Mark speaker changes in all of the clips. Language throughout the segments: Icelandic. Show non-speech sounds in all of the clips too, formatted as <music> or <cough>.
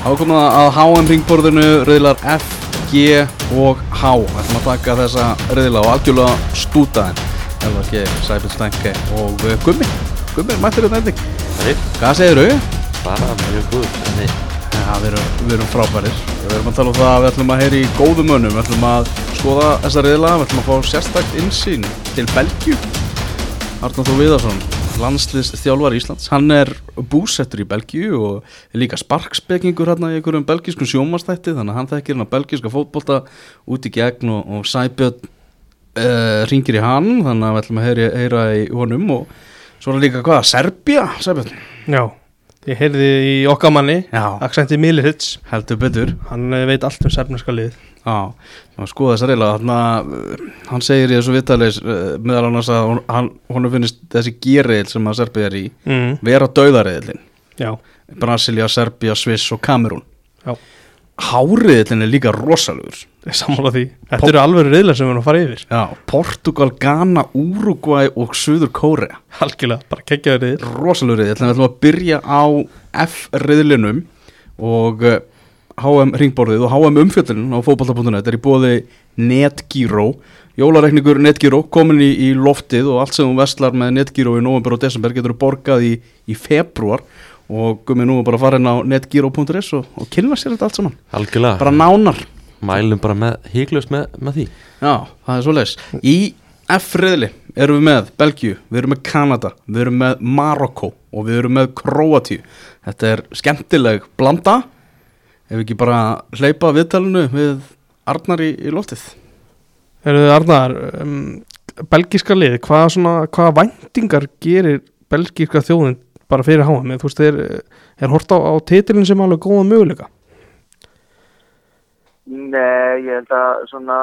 Speaker 1: Ákomið að HM ringborðinu reyðlar F, G og H. Ætlum að taka þessa reyðla og algjörlega stúta þeim. Elvar G, Sæbjörn Stænke og Gummi. Gummi er mættir þetta ending
Speaker 2: Nei,
Speaker 1: Hvað segir þau?
Speaker 2: bara mjög góð
Speaker 1: Ja, við erum, við erum frábærir. Við erum að tala um það að við ætlum að heyri í góðum önum Við ætlum að skoða þessa reyðla Við ætlum að fá sérstakt insýn til Belgju Arnar Þór Viðarsson landsliðs þjálfar Íslands hann er búsettur í Belgíu og líka sparkspekingur hérna í einhverjum belgískum sjómastætti þannig að hann þekkir hérna belgíska fótbolta út í gegn og, og Sæbjörn uh, ringir í hann þannig að við ætlum að heyra, heyra í honum og svo er líka hvað, Serbia Sæbjörn?
Speaker 3: Já, ég heyrði í okkar manni
Speaker 1: Já,
Speaker 3: Aksenti Milihits
Speaker 1: heldur betur.
Speaker 3: Hann eh, veit allt um sefnarska lið
Speaker 1: Já, skoða þess að reyla. Þarna, uh, hann segir í þessu vittalis uh, meðal annars að hann, hún finnist þessi gýrreil sem að Serbia er í
Speaker 3: mm.
Speaker 1: vera döðareilin
Speaker 3: Já,
Speaker 1: Brasilia, Serbia, Sviss og Kamerún.
Speaker 3: Já.
Speaker 1: Háriðillin er líka rosalegur.
Speaker 3: Ég sammála því. Þetta eru alveg reyðlar sem við erum að fara yfir.
Speaker 1: Já, Portugal, Ghana, Uruguay og Suður Kórea.
Speaker 3: Algjörlega, bara kekkjaður reyðl
Speaker 1: Rosalegur riðill, þannig að við ætlum að byrja á F-riðlinum og HM ringborðið og HM umfjöldin á fótbolta.net er í bóði NetGiro. Jólareikningur NetGiro komin í, í loftið og allt sem þú vestlar með NetGiro í november og desember getur borgað í, í februar og gummi nú bara að fara inn á netgiro.is og, og kynna sér þetta allt saman.
Speaker 2: Algjörlega.
Speaker 1: Bara nánar.
Speaker 2: Mælum bara með, híklaust með, með því.
Speaker 1: Já, það er svo leis Í F-riðli erum við með Belgíu, við erum með Kanada, við erum með Marokko og við erum með Króatíu. Þetta er skemmtileg blanda. Ef við ekki bara hleypa viðtalinu við Arnar í, í loftið.
Speaker 3: Eru þið Arnar um, Belgíska lið, hvaða svona Hvaða væntingar gerir belgíska þjóðin bara fyrir háa Þú veist, er, er hort á, á titilin sem alveg góða möguleika?
Speaker 4: Nei, ég held að svona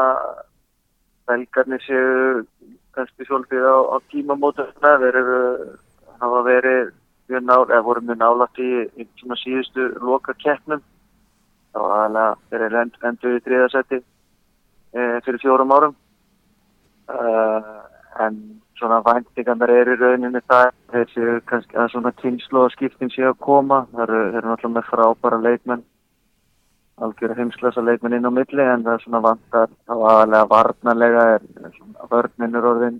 Speaker 4: belgarnir séu kannski svolítið á, á tímamótuna þeir eru hafa verið mjög nála, eða voru mjög nálægt í, í svona síðustu loka keppnum þá aðalega þeir end, endur í þriðasetti e, fyrir fjórum árum. Uh, en svona væntingarnar eru í rauninni það séu kannski að svona kynslu og skiptin séu að koma. Þeir eru, eru náttúrulega með frábæra leikmenn algjör heimsklasa leikmenn inn á milli en það er svona vantar á aðalega varnarlega er, er svona vörninn er orðin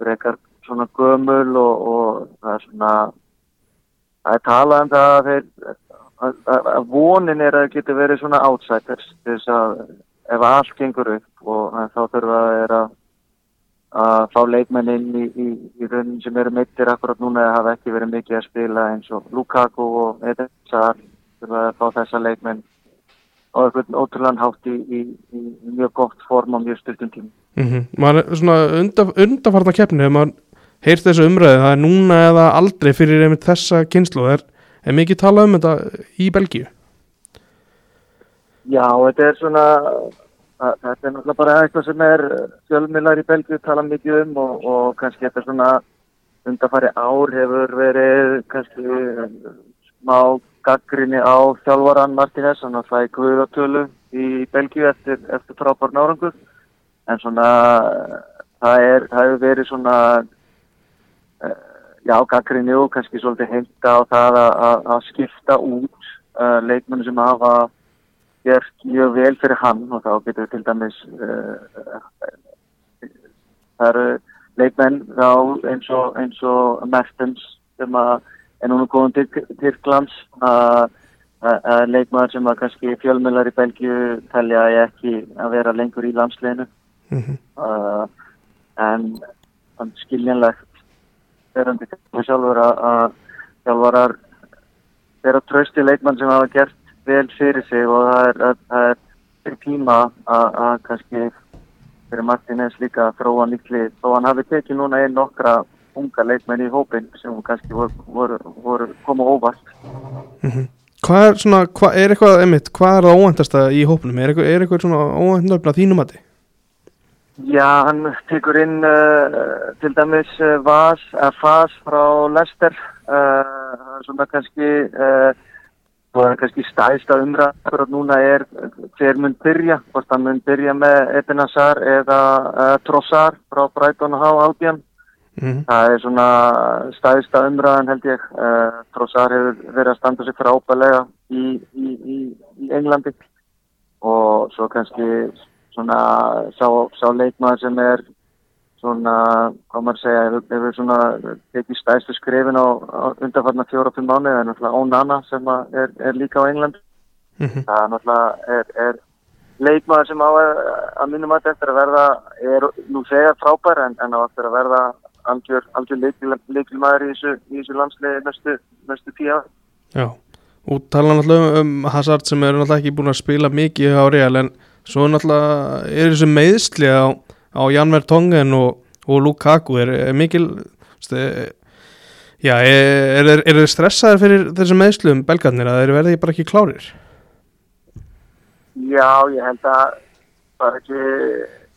Speaker 4: frekar svona gömul og, og það er svona það er talað um það að þeir að, að, að vonin er að það getur verið svona outsiders þess að ef allt gengur upp og þá þurfa að er að að fá leikmenn inn í, í, í raunin sem eru meittir akkurat núna eða hafa ekki verið mikið að spila eins og Lukaku og Eden Sar þurfa að fá þessa leikmenn og eitthvað ótrúlega hátt í, í, mjög gott form á mjög styrtum tím.
Speaker 3: mm -hmm. maður er svona undaf, undafarna keppni ef maður heyrt þessu umræði það er núna eða aldrei fyrir einmitt þessa kynslu er, er mikið talað um þetta í Belgíu
Speaker 4: Já, þetta er svona, að, þetta er náttúrulega bara eitthvað sem er fjölmiðlar í Belgíu tala mikið um og, og kannski þetta svona undarfari ár hefur verið kannski smá gaggrinni á þjálfvaran Martínez, hann að það er guðatölu í Belgíu eftir, eftir frábár nárangur en svona það er, það hefur verið svona uh, já, gaggrinni og kannski svolítið hengta á það að, að skipta út uh, leikmennu sem hafa gert mjög vel fyrir hann og þá getur til dæmis uh, það eru leikmenn þá eins og, eins og Mertens sem að er núna góðum til Tyrklands að leikmaður sem að kannski fjölmjölar í Belgíu telja ég ekki að vera lengur í landsleginu
Speaker 3: mm -hmm.
Speaker 4: uh, en, en skiljanlegt verandi sjálfur að sjálfarar vera trösti leikmann sem hafa gert vel fyrir sig og það er, að, það er fyrir tíma að kannski fyrir Martínez líka að þróa nýttli og hann hafi tekið núna einn nokkra unga leikmenn í hópin sem kannski voru, voru, voru koma óvart
Speaker 3: mm -hmm. Hvað er svona, hvað er eitthvað einmitt, hvað er það óvæntasta í hópnum? Er eitthvað, er eitthvað svona óvænt nöfn að þínum að þið?
Speaker 4: Já, hann tekur inn uh, til dæmis uh, Vas, uh, Fas frá Lester er svona kannski það er kannski stæðsta umræð akkurat núna er hver mun byrja hvort hann mun byrja með Eden Hazard eða Trossard frá Brighton og Há Albion
Speaker 3: Mm.
Speaker 4: Það er svona stæðista umræðan held ég. Uh, Trossard hefur verið að standa sig frábælega í, í Englandi og svo kannski svona sá, sá leikmaður sem er svona, hvað maður segja, hefur, svona tekið stæðstu skrifin á, á undanfarnar fjóra-fimm mánu, það er náttúrulega Onana sem er, er líka á England.
Speaker 3: Mhm.
Speaker 4: Það er náttúrulega, er, er leikmaður sem á að, að minnum að eftir að verða, er nú segja frábær en, en á eftir að verða algjör, algjör leikil, leikilmaður í þessu, í þessu landsliði næstu, næstu tíu ár.
Speaker 3: Já, og tala náttúrulega um Hazard sem er náttúrulega ekki búin að spila mikið á Real en svo náttúrulega er þessi meðsli á, á Janver Tongen og, og Lukaku er, er mikil stu, já, er, er, er þeir stressaðir fyrir þessi meðslum belgarnir að þeir verði bara ekki klárir
Speaker 4: Já, ég held að bara ekki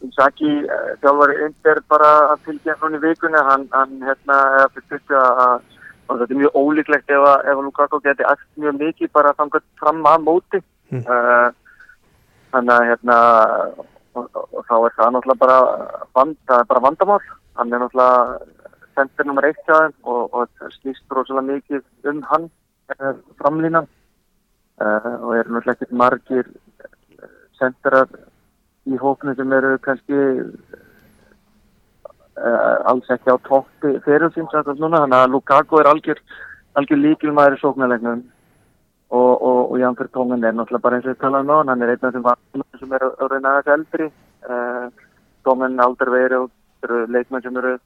Speaker 4: Inzaghi, eh, þjálfari Inder bara að fylgja hún í vikunni hann, hann hérna, eða fyrir að og þetta er mjög ólíklegt ef að, ef að Lukaku geti allt mjög mikið bara þangat fram að móti
Speaker 3: Mm.
Speaker 4: uh, þannig að hérna og, og, þá er það náttúrulega bara vand, það er bara vandamál. Hann er náttúrulega sendir nummer eitt hjá þeim og, og það snýst rosalega mikið um hann uh, framlínan uh, og eru náttúrulega ekkert margir senderar í hóknu sem eru kannski uh, alls ekki á toppi fyrir sín núna, þannig að Lukaku er algjör, algjör líkilmaður í sóknarlegnum og, og, og fyrir tóngan er náttúrulega bara eins og við talaðum á hann, hann er einn af þeim vatnum sem er að reyna aðeins eldri uh, tóngan aldrei verið leikmenn sem eru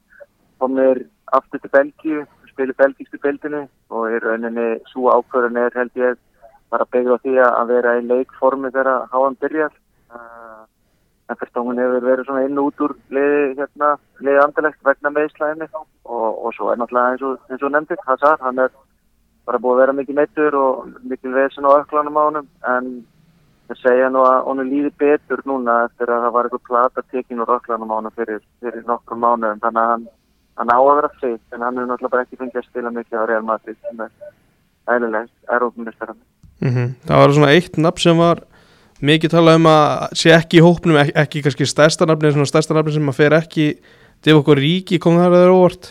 Speaker 4: komir aftur til Belgíu, spilir belgístu bildinu og í rauninni svo ákvörðun er held ég bara byggja á því að vera í leikformi þegar háan byrjar. Uh, en fyrir tóngun hefur verið svona inn út úr liði, hérna, liði andilegt vegna meðslæðinni og, og svo er náttúrulega eins og, eins og nefndir, Hazard, hann er bara búið að vera mikið meittur og mikið vesen á öklanum á honum en það segja nú að honum líði betur núna eftir að það var eitthvað plata tekin úr öklanum á honum fyrir, fyrir nokkur mánuðum þannig að hann, hann á að vera feitt en hann hefur náttúrulega bara ekki fengið að spila mikið á Real Madrid sem er æðilegt, er ópennistarinn.
Speaker 3: mm -hmm. Það var svona eitt nafn sem var mikið talað um að sé ekki í hópnum ekki, ekki kannski stærsta nafni svona stærsta nafni sem að fer ekki til okkur ríki kom það að þeir óvart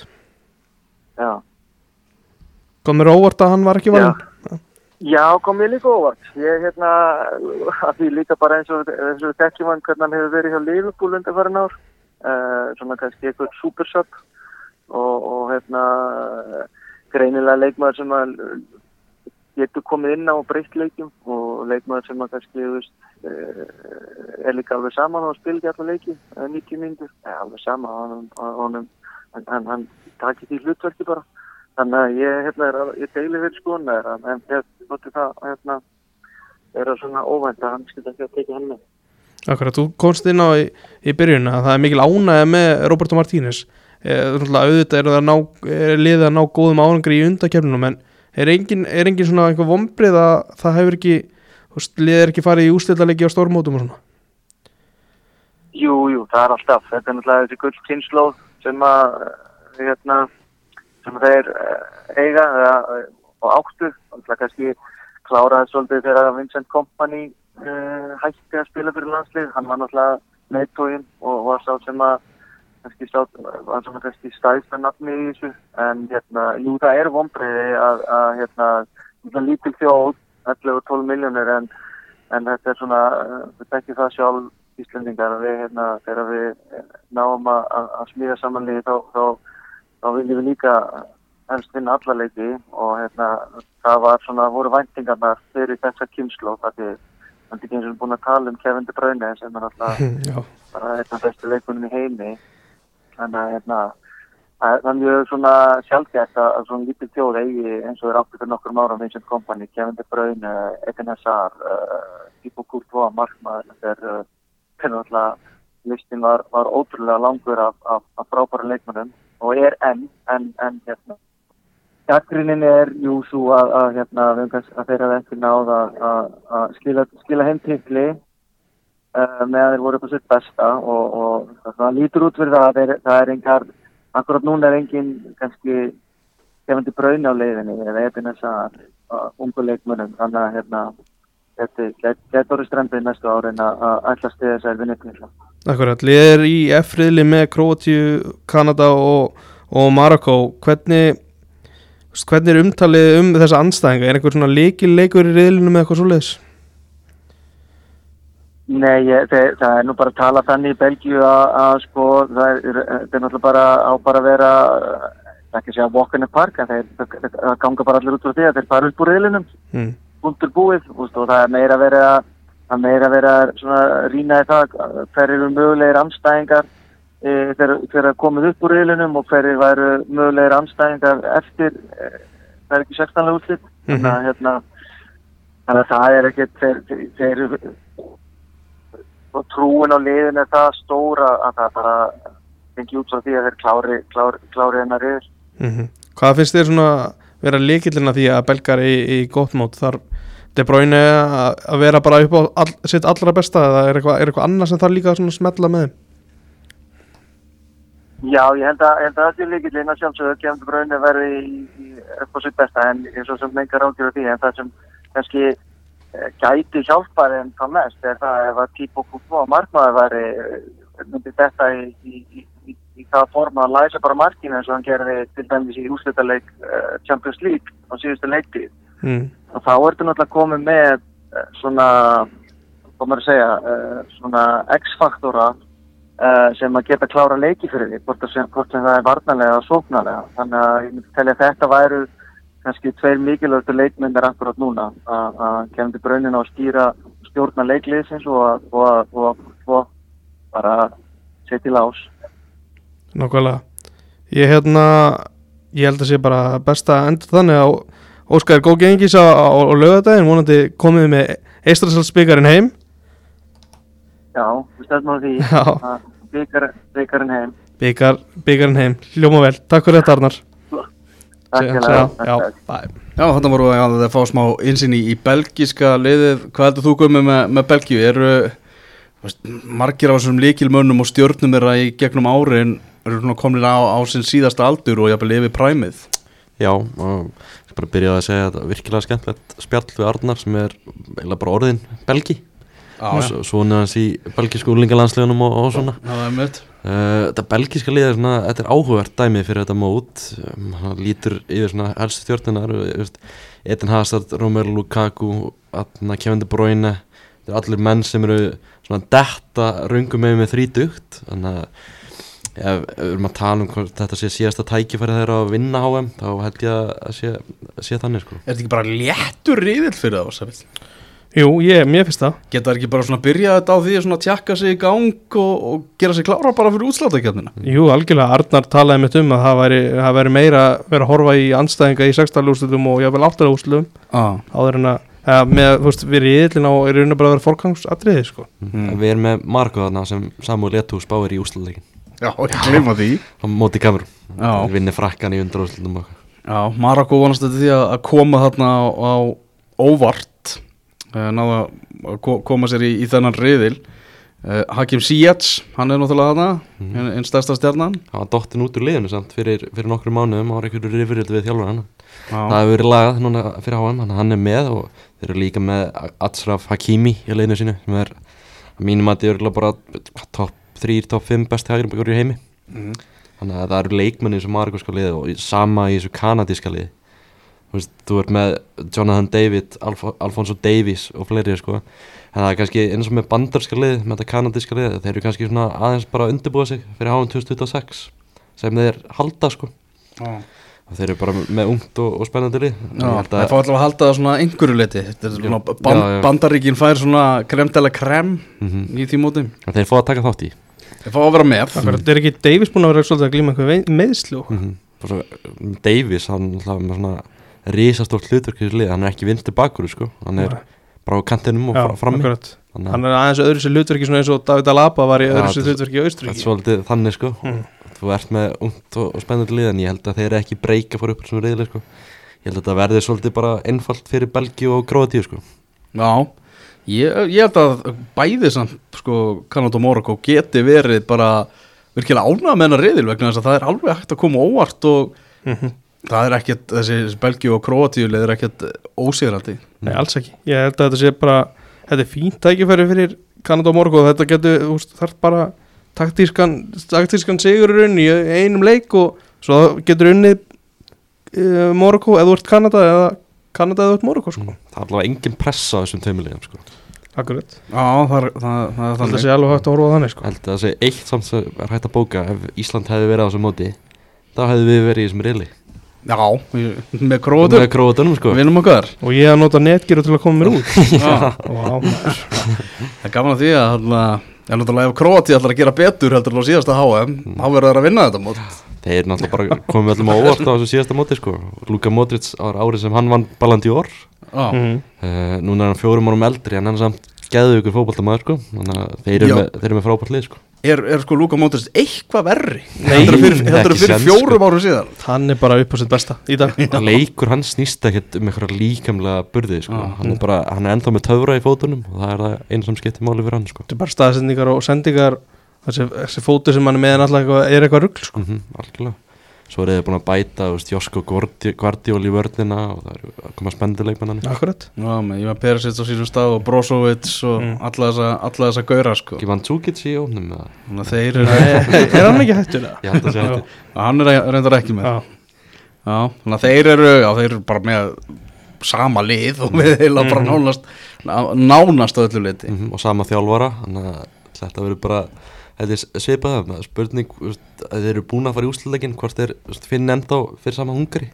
Speaker 4: Já.
Speaker 3: kom þeir óvart að hann var ekki valinn
Speaker 4: Já, kom ég líka óvart. Ég, hérna, að því líka bara eins og þekkjum hann hvernig hann hefur verið hjá Liverpool undir farin ár. Uh, svona kannski eitthvað supersub og, og hérna, greinilega leikmaður sem að getur komið inn á breytt leikjum og leikmaður sem að kannski, þú veist, uh, er líka alveg saman og spil ekki allar leiki, uh, 90 myndir, ja, alveg sama, hann, hann, hann, hann, hann takir því hlutverki bara. Þannig að ég, hérna, er, að- ég deili fyrir skoðunar en en noti það, hérna, er að svona óvænt að hann skilja ekki að tekja hann með.
Speaker 3: Akkurat, þú komst inn á í, í byrjun að það er mikil ánægja með Roberto Martínez eh, auðvitað er það að ná, er liðið að ná góðum árangri í undakefnunum en er engin, er engin svona einhver vombrið að það hefur ekki liðið er ekki farið í ústillalegi á stórmótum og svona
Speaker 4: Jú, jú, það er alltaf. Þetta er náttúrulega þessi gull kynnslóð sem að, hérna, sem þeir eh, eiga eh, og áttu. Náttúrulega kannski kláraði svolítið þegar Vincent Kompany uh, hætti að spila fyrir landslið. Hann var náttúrulega meðtógin og var sá sem að kannski sá, var sem að kannski stæðsta nafni í þessu. En hérna, jú, það er vombriði að, að hérna, lítil þjóð, 11-12 miljónir en, en þetta er svona, við tekjum það sjálf Íslendingar að við, hérna, þegar við náum að, að smíða samanlíði þá, þá, þá viljum við líka helst vinna alla leiki og hérna, það var svona, voru væntingarnar fyrir þessa kynslu og það er ekki eins og búin að tala um Kevin De Bruyne sem er alltaf <laughs> bara af bestu leikunum í heimi. Þannig að hérna það er- mjög svona sjálfgætt að, svona lítið þjóð eigi eins og er áttu fyrir nokkur ára Vincent Kompany, Kevin De Bruyne, Eden Hazard uh, Courtois, Markmaður þegar uh, listin var, var ótrúlega langur af, af, af frábæra leikmennum og er enn, en, en hérna Gaggrinnin er jú svo að, að, hérna, að þeirra ekki náð að, að, að skila, skila heim tikli uh, meðan þeir voru upp á sitt besta og, og það lítur út fyrir það að þeir, það er engar, akkurat núna er engin kannski kefandi braun á leiðinni eða eða þess að ungu leikmönnum, þannig að hérna þetta getur strempið næstu árin að að ætla stiða þessar vinnutnýla.
Speaker 3: Akkurat, liðið er í F-riðli með Króatíu, Kanada og, og Marokko hvernig hvernig er umtalið um þessa anstæðinga er einhver svona leikil leikur í riðlinu með eitthvað svoleiðis?
Speaker 4: Nei, ég, það, það er nú bara að tala þannig í Belgíu að, að sko, það er, það er náttúrulega bara á bara að vera, það er ekki að segja walk in the park, en þeir, það, það ganga bara allir út frá því að þeir fara upp úr reyðlinum,
Speaker 3: mm.
Speaker 4: búndur búið, og það er meira að vera, það er að vera svona rýnaði það, hver eru mögulegir anstæðingar e, þegar komið upp úr reyðlinum og hver eru mögulegir anstæðingar eftir, e, það er ekki 16. úrslit, þannig að hérna, þannig að það er ekkert, þeir, þeir, þeir trúin á liðin er það stóra að það bara fengi út frá því að þeir klári, klári, klári hennar yfir.
Speaker 3: Mm Hvað finnst þér svona vera líkillina því að belgar í, í gott mót þar De Bruyne að vera bara upp á all, sitt allra besta eða er eitthvað, er eitthvað annað sem þarf líka að smetla með þeim?
Speaker 4: Já, ég held að, ég held að það sé líkillin að sjálfsögðu kemur brunni verði í, í, upp á sitt besta en eins og sem lengar ágjör því en það sem kannski eh, gæti hjálpar en það mest er það ef að típ og kúkú og markmaður væri eh, myndi þetta í, í, í, í, í það forma að læsa bara markinu eins og hann gerði til dæmis í úrslutaleik uh, Champions League á síðustu leiktið.
Speaker 3: Mm.
Speaker 4: Þá ertu náttúrulega komið með eh, svona, hvað maður að segja, eh, svona X-faktora eh, sem að geta klára leiki fyrir því, hvort, að sem, hvort sem það er varnarlega og sóknarlega. Þannig að ég myndi telja að þetta væru kannski tveir mikilvægstu leikmyndir akkurat núna, að að kemur braunin á að stýra stjórna leikliðsins og að og, að- að- að bara setja í lás.
Speaker 3: Nákvæmlega Ég hérna ég held að sé bara best að enda þannig að Óskar góð gengis á, á, á lögadaginn vonandi komið með Eistrasalsbyggarinn heim
Speaker 4: Já, við stefnum á því <laughs> að byggar, byggarinn heim.
Speaker 3: Byggar, byggarinn heim, hljóma vel Takk fyrir þetta Arnar <laughs>
Speaker 4: Takk fyrir það.
Speaker 3: Já, bye.
Speaker 1: Já, þetta voru að það fá smá insýn í, belgíska liðið. Hvað heldur þú komið með, með Belgíu? Eru margir af þessum líkilmönnum og stjórnum þeirra í gegnum árin eru komin á, á sinn síðasta aldur og jafnvel yfir præmið?
Speaker 2: Já, og bara byrjaði að segja að virkilega skemmtilegt spjall við Arnar sem er eiginlega bara orðin belgi. Svo- svona hans í belgisku úlingalandslegunum og, og svona.
Speaker 1: Mitt.
Speaker 2: Uh, þetta belgiska lið er svona, þetta er áhugavert dæmið fyrir þetta mót. Um, hann lítur yfir svona helstu stjórnunar Eden Hazard, Romelu Lukaku Kevin De Bruyne. Þetta er allir menn sem eru svona detta röngum með með þrítugt. Þannig að ef við erum að tala um hvort þetta sé síðasta tækifæri þeirra að vinna HM þá held ég að sé, sé þannig sko
Speaker 1: Er þetta ekki bara léttur riðill fyrir það, Sæfill?
Speaker 3: Jú, ég, mér finnst það
Speaker 1: Geta það ekki bara svona byrjað þetta á því að tjakka sig í gang og, og gera sig klára bara fyrir útslátakjarnina?
Speaker 3: Jú, algjörlega, Arnar talaði mitt um að það væri, það væri meira vera að horfa í anstæðinga í sextalúslutum og jáfnvel áttalúslutum
Speaker 1: Ah.
Speaker 3: áður en að, eða, með, þú veist, við erum í yllin á raun og bara að vera fórgangsatriði, sko
Speaker 1: Mm.
Speaker 2: við erum með Marko þarna sem Samuel Eto'o spáir í úsluleikin
Speaker 1: Já, ekki gleyma því.
Speaker 2: á móti kamerum vinni frakkan í undarúslutum og
Speaker 1: Já, Marokko vonast þetta því að að koma þarna á, á óvart uh, náða að ko- koma sér í, í þennan riðil. Uh, Hakim Ziyech, hann er náttúrulega þarna
Speaker 2: Mhm.
Speaker 1: einn ein stærsta stjarnan.
Speaker 2: Hann var dottin út úr liðinu samt fyrir, fyrir nokkru mánuðum var einhverju rifrild við þjálfur hann það hefur verið lagað núna fyrir HM hann, hann er með og þeir eru líka með Atsraf Hakimi í liðinu sínu sem er að mínum að þetta er bara top 3, top 5 besti hægri byggur í heimi.
Speaker 1: Mhm.
Speaker 2: þannig að það eru leikmenni sem Marokko liði og sama í þessu kanadíska liði. Þú veist, þú ert með Jonathan David, Alf Alfonso Davies og fleiri sko. En það er kannski eins og með bandarska lið, með þetta kanadíska lið þeir eru kannski svona aðeins bara að undirbúa sig fyrir HM 2026 sem þeir halda sko. Og þeir eru bara með ungt og, og spennandi lið.
Speaker 1: Það
Speaker 2: að-
Speaker 1: fá alltaf að halda það svona einhverju leti Þetta er svona
Speaker 2: Já,
Speaker 1: ban
Speaker 2: já, já.
Speaker 1: Bandaríkin fær svona kremdela krem
Speaker 2: Mhm.
Speaker 1: í því móti.
Speaker 2: Þeir fá að taka þátt í
Speaker 1: Þeir fá að vera með.
Speaker 3: Akkurat, er ekki Davis búin að vera svolítið að glíma eitthvað meðslu
Speaker 2: mm -hmm. Davies, hann er með svona risastórt hlutverk í þessu lið, hann er ekki vinstu bakur sko. hann er bara á kantinum og
Speaker 3: Já,
Speaker 2: fra- frammi.
Speaker 3: akkurat.
Speaker 2: Þannig
Speaker 3: Hann er aðeins öðru sér hlutverki svona eins og David Alaba var í öðru sér hlutverki í
Speaker 2: er
Speaker 3: Austuríki
Speaker 2: svolítið þannig sko.
Speaker 3: Mm.
Speaker 2: þú ert með ungt og, og spennandi lið en ég held að þeir eru ekki breyka fór upp sem reyðileg sko. Ég held að þetta verði svolítið bara einfalt fyrir Belgi og Gróðatíu sko.
Speaker 1: Já, ég, ég held að bæði samt, sko, Kanada og Morocco geti verið bara virkilega ánægð með hennar riðil vegna þess að það er alveg hægt að koma óvart og
Speaker 3: Mhm.
Speaker 1: það er ekkert, þessi Belgíu og Kroatíuleg er ekkert ósigrandi.
Speaker 3: Nei, alls ekki Ég held að þetta sé bara Þetta er fínt tækifæri fyrir Kanada og Morgo Þetta getur, þú veist, þarf bara taktískan, taktískan sigur í einum leik og svo getur unnið uh, Morgo eða þú ert Kanada eða Kanada eða Morgo sko.
Speaker 2: það er allavega engin pressa á þessum tveimilegum sko.
Speaker 3: Akkurat.
Speaker 1: Já, það er, það, það er
Speaker 3: Það
Speaker 1: þannig
Speaker 3: sé alveg hægt að horfa á þannig sko.
Speaker 2: Það sé eitt samt sem er hægt að bóka. Ef Ísland hefði verið á þessu móti þá hefði við verið í þessum reyli
Speaker 1: Já, með króður
Speaker 2: með króatunum sko.
Speaker 1: Við vinnum okkar.
Speaker 3: Og ég að nota netgíru til að koma mér út.
Speaker 1: Já, <laughs>
Speaker 3: Vá.
Speaker 1: Það er gaman að því að er náttúrulega ef Króati ætlar að gera betur heldur en á síðasta HM þá verður það að vinna þetta mót
Speaker 2: þeir náttúrulega bara komið öllum á óvart á þessu síðasta móti sko. Luka Modric ára árið sem hann vann Ballandi Ór
Speaker 1: Já,
Speaker 3: Mhm.
Speaker 2: uh, núna er hann fjórum árum eldri en hann er samt geðu ykkur fótboltamaður sko. Þannig að þeir eru með, þeir eru með frábært lið sko.
Speaker 1: Er, er sko Luka Móndrist eitthvað verri?
Speaker 3: Nei,
Speaker 1: heldur fyrir, heldur
Speaker 2: ekki
Speaker 1: fyrir fjórum árum síðan.
Speaker 3: Hann er bara upp á sitt besta í dag. <laughs>
Speaker 2: Leikur hann snýst ekkert um eitthvað líkamlega burði sko.
Speaker 1: Já.
Speaker 2: hann er bara, hann er ennþá með töfra í fótunum og það er það einu sem skiptir máli fyrir hann sko.
Speaker 3: Þetta er bara staðsendingar og sendingar Þessi, þessi fótu sem hann er með er alltaf eitthvað, er eitthvað rugl sko.
Speaker 2: mm algjörlega svo er þið búin að bæta Josko Guardi- Guardiol í vörnina og það er að koma spendi leikmannan
Speaker 3: Akkurat
Speaker 1: Já, með Ivan Perisic á sínum stað og Brozovic og
Speaker 3: Mm.
Speaker 1: alla þessa, alla þessa gaura sko
Speaker 2: ekki vann Tsukic í ónum eða?
Speaker 1: Þannig að þeir eru
Speaker 3: Er er hann ekki hættur það? <laughs>
Speaker 2: ég held að segja þetta
Speaker 1: Hann er reyndar ekki með
Speaker 3: Já,
Speaker 1: Já, þannig að þeir eru, já, þeir eru bara með sama lið og við heila bara
Speaker 3: Mhm.
Speaker 1: nánast ná- nánast á öllu liti
Speaker 2: mm og sama þjálfara þannig að þetta verður bara þetta er svipað spurning þeir eru búin að fara í úsluleikin hvort þeir finna enda fyrir sama hungari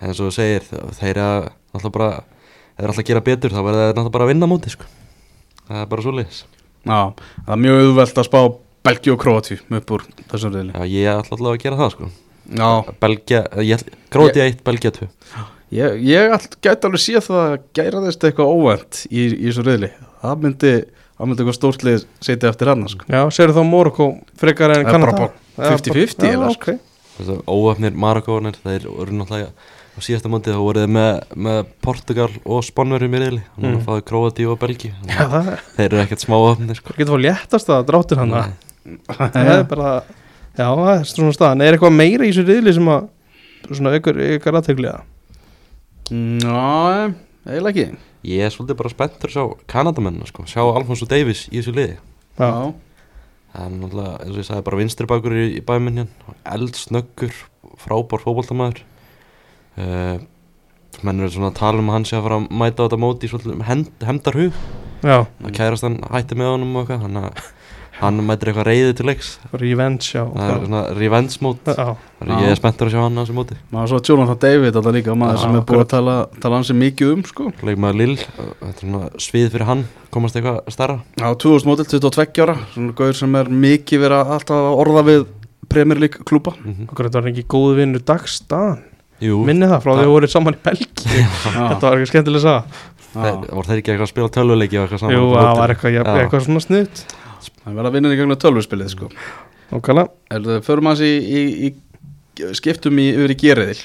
Speaker 2: en eins og segir þeir eru alltaf bara þeir eru alltaf að gera betur þá verður þeir náttúrulega bara að vinna móti sko. það er bara svo leiðis
Speaker 1: Já, það er mjög auðvelt að spá Belgi og Króati upp úr þessum reyðli
Speaker 2: Já, ég ætla alltaf að gera það sko. Belgia, ég Gróti 1, Belgia 2
Speaker 1: ég, ég gæti alveg séð það að gæra þess eitthvað óvænt í, í þessu reyðli Það myndi, það myndi eitthvað stórtlið setja eftir hann sko.
Speaker 3: já segir þá Morocco frekar en
Speaker 1: Það er
Speaker 3: Kanada?
Speaker 1: bara
Speaker 3: Já,
Speaker 1: 50-50
Speaker 3: bara- Já,
Speaker 1: eiginlega,
Speaker 3: ok.
Speaker 2: Þess að óöfnir Marokónir þeir eru náttúrulega á síðasta móti þá voruð með, með Portugal og Spánverjum í reyðli og núna
Speaker 3: Mm.
Speaker 2: fáið Króti og Belgi
Speaker 3: Já, það
Speaker 1: Eh,
Speaker 2: þeir eru ekkert smá öfnir sko.
Speaker 3: getur fór léttast að dráttir hann. Það? Er bara Já, það er svona staðan. Er eitthvað meira í þessu riðli sem að svona ykkur, aðtegliða
Speaker 1: Já, eiginlega ekki
Speaker 2: Ég er svolítið bara spenntur að sjá Kanadamenn sko, sjá Alfonso Davis í þessu liði.
Speaker 3: Já,
Speaker 2: Það er náttúrulega, eins og ég sagði, bara vinstri bakur í, í bæminn hérna, eldsnöggur, frábár fótboltamaður. Uh, menn eru svona að tala um að hann sé að fara að mæta á þetta móti í svolítið hend, hemdarhug.
Speaker 3: já,
Speaker 2: Það kærast hann hætti með honum og eitthvað, þannig að hann mætir eitthvað reyði til leiks.
Speaker 3: revenge já,
Speaker 2: Það er svona revenge mót. ég er spenntur að sjá hann á þessu móti.
Speaker 1: Maður svo Jonathan David alltaf líka maður
Speaker 3: Já,
Speaker 1: sem er
Speaker 3: akkurat.
Speaker 1: að tala, tala hansi mikið um sko.
Speaker 2: Leikmaður Lill, þetta er svona svið fyrir hann, komast eitthvað starra.
Speaker 1: Já, 2000 mótil, 22 ára Svona gauður sem er mikið verið að alltaf orða við Premier League klúpa
Speaker 2: Mm
Speaker 3: okkur þetta var ekki góð vinnur dagstaðan
Speaker 2: Jú,
Speaker 3: minni það frá því að voru saman í Belgi þetta var ekki skemmtilega að
Speaker 2: þeir, voru þeir ekki eitthvað að spila tölvuleiki eitthvað
Speaker 3: jú, það var eitthvað, eitthvað svona snutt
Speaker 1: Það verða að vinna í gegnum tölvurspilið sko. Er það, förum að í skiptum í yfir í geriðil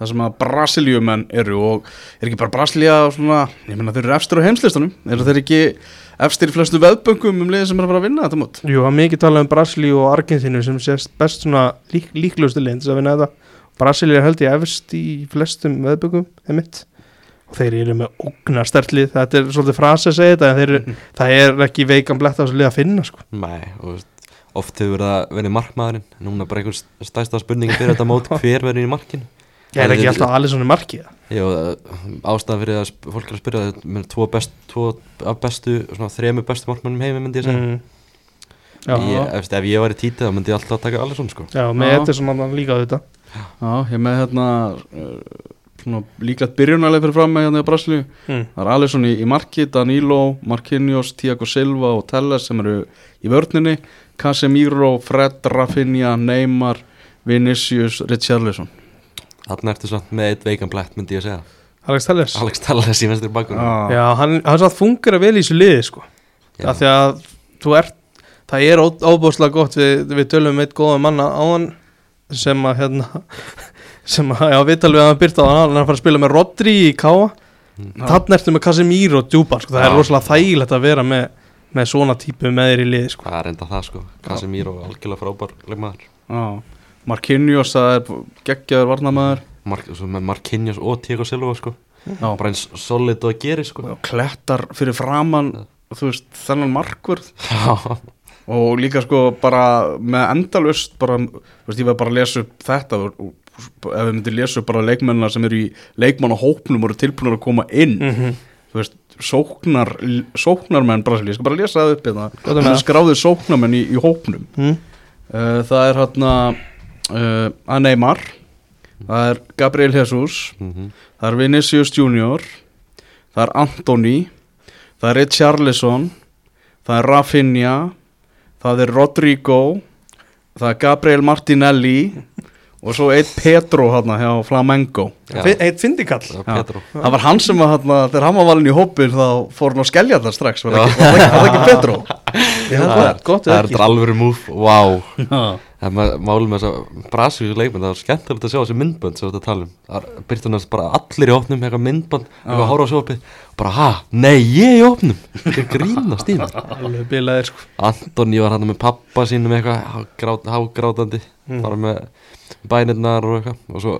Speaker 1: Það sem að Brasilíumenn eru og er ekki bara Brasilia svona, ég meina þeir eru efstir á heimslistanum. Eru þeir ekki efstir í flestu veðböngum um liðið sem er að fara að vinna þetta mót?
Speaker 3: Jú, það er mikið talað um Brasilíu og Argentínu sem sést best svona lík, líklustu lind að vinna þetta. Brasilíu er held ég efst í flestum veðbökum, einmitt og þeir eru með ógnar stertlið þetta er svolítið frasi að segja þetta en þeir, eru- það er ekki veikan blett á þessu lið að finna sko.
Speaker 2: Nei, og oft hefur verið að verið markmaðurinn. Núna bara einhver stæsta spurningi fyrir þetta mót <laughs> hver verður í markinu?
Speaker 3: Ég er ekki alltaf allir svona markið
Speaker 2: Jó, ástæðan fyrir að fólk er að spyrja þetta með tvo, best, tvo af bestu, svona þremu bestu markmannum heimi myndi ég segja.
Speaker 3: Mm. já,
Speaker 2: ég, ef, ef ég var í títið þá myndi ég alltaf taka allir svona sko.
Speaker 3: Já, með
Speaker 1: Já.
Speaker 3: þetta er svona líka á þetta
Speaker 1: Já, ég með hérna líklegt byrjunarlega fyrir fram með hérna í Brasilíu.
Speaker 3: Mm.
Speaker 1: Það er Alisson í, í marki, Danilo, Marquinhos, Thiago Silva og Telles sem eru í vörninni. Casemiro, Fred, Rafinha, Neymar, Vinicius, Richarlison.
Speaker 2: Þarna ertu samt með eitt veikan blætt myndi ég segja.
Speaker 3: Alex Telles.
Speaker 2: Alex Telles í vestri bakgrunn
Speaker 1: Já,
Speaker 3: Já, hann, hann satt fungur að vel í þessu liði sko. Af því að þú ert það er óbúslega gott við, við tölum um eitt góða manna á hann sem að hérna sem að, já, við talum við að hann byrta á hann hann er að fara að spila með Rodri í Káa þannig ertu með Casemiro og Djúbar sko. það er
Speaker 2: Já.
Speaker 3: rosalega þægilegt að vera með, með svona típu með þér í liði sko.
Speaker 2: Það er enda það sko. Casemiro algjörlega frábær leikmaður.
Speaker 1: Já. Marquinhos, það er geggjaður varnamæður
Speaker 2: með Marquinhos og Thiago Silva sko.
Speaker 1: Já,
Speaker 2: bara eins solid og að gera sko.
Speaker 1: Og klettar fyrir framann þú veist, þennan markvörð.
Speaker 2: Já,
Speaker 1: og líka sko bara með endalust bara, þú veist, ég var bara að lesa upp þetta og, ef við myndum lesa bara leikmennina sem eru í leikmann og eru tilbúinur að koma inn
Speaker 3: mm -hmm.
Speaker 1: þú veist, sóknar, sóknarmenn Brasilíu, ég skal bara lesa það upp hérna Það er
Speaker 3: það?
Speaker 1: skráðir sóknarmenn í, í hópnum
Speaker 3: mm.
Speaker 1: uh, Það er hérna uh, að Neymar Það er Gabriel Jesus
Speaker 2: Mhm.
Speaker 1: Það er Vinicius Junior Það er Antoni Það er Richarlison Það er Rafinha Það er Rodrigo Það er Gabriel Martinelli Og svo eitt Petro hérna hjá Flamengo.
Speaker 3: Eitt fyndikall.
Speaker 1: Það var hann sem að hérna, þegar hann var valin í hópin þá fór hann að skellja það strax Var það ekki, það ekki, það ekki Petro?
Speaker 3: Já,
Speaker 2: Það er-
Speaker 3: gott
Speaker 2: Það er alvöru múf, wow Það með þess að Brasilíu leikmenn, það var skemmtilegt að sjá þessi myndbönd sem við þetta tala um. Það er byrjtum næst bara allir í opnum, eitthvað myndbönd, eitthvað horfa á sjópið og bara, ha, nei, ég í opnum. Þetta er grínast í
Speaker 3: bilaðir sko.
Speaker 2: Antoni var hann með pappa sínum eitthvað, hágrát, hágrátandi,
Speaker 3: Mm.
Speaker 2: bara með bænirnar og eitthvað. Og svo,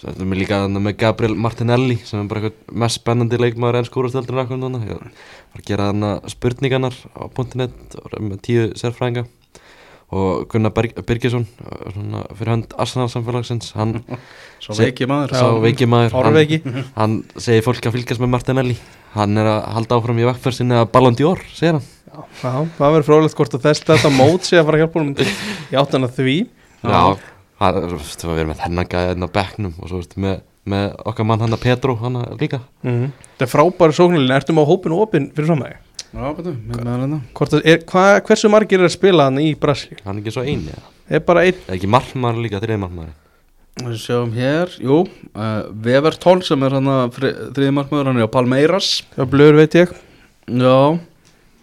Speaker 2: svo erum við líka með Gabriel Martinelli sem er bara eitthvað mest spennandi leikmaður enn skúrasteldur akkur núna. Ég var að gera þarna spurningarnar á .net og með tíu sérfræðinga. Og Gunnar svona, fyrir hönd Arsenal samfélagsins hann <laughs>
Speaker 1: svo
Speaker 2: Se-
Speaker 1: veiki maður.
Speaker 2: sá veiki maður. Hann, <laughs> hann segir fólk að fylgjast með Martinelli. Hann er að halda áfram í vekkferð sinni að Ballon d'Or, segir hann.
Speaker 3: Já, það verður frólægt hvort að þess þetta mót sé að fara að hjálpa honum í áttan að því.
Speaker 2: Já, hann, þú veist, við erum með þennan gæði enn á bekknum og svo veist, með, með okkar mann hann að Petro hann líka.
Speaker 3: Mm. Það er frábæri sóknulín, ertu með hópinu opinn fyrir framæði?
Speaker 1: Já, betur, með með hérna.
Speaker 3: Hvort að, er, hva, hversu margir er að spila hann í Brasilíu?
Speaker 2: hann er ekki svo eini eða?
Speaker 3: Er bara einn,
Speaker 2: Eða ekki markmaður líka, þriði markmaður
Speaker 1: Við sjáum hér, jú, uh, Wevertón sem er hann að þriði markmaður, hann er á Palmeiras.
Speaker 3: Já, blöður veit ég.
Speaker 1: Já,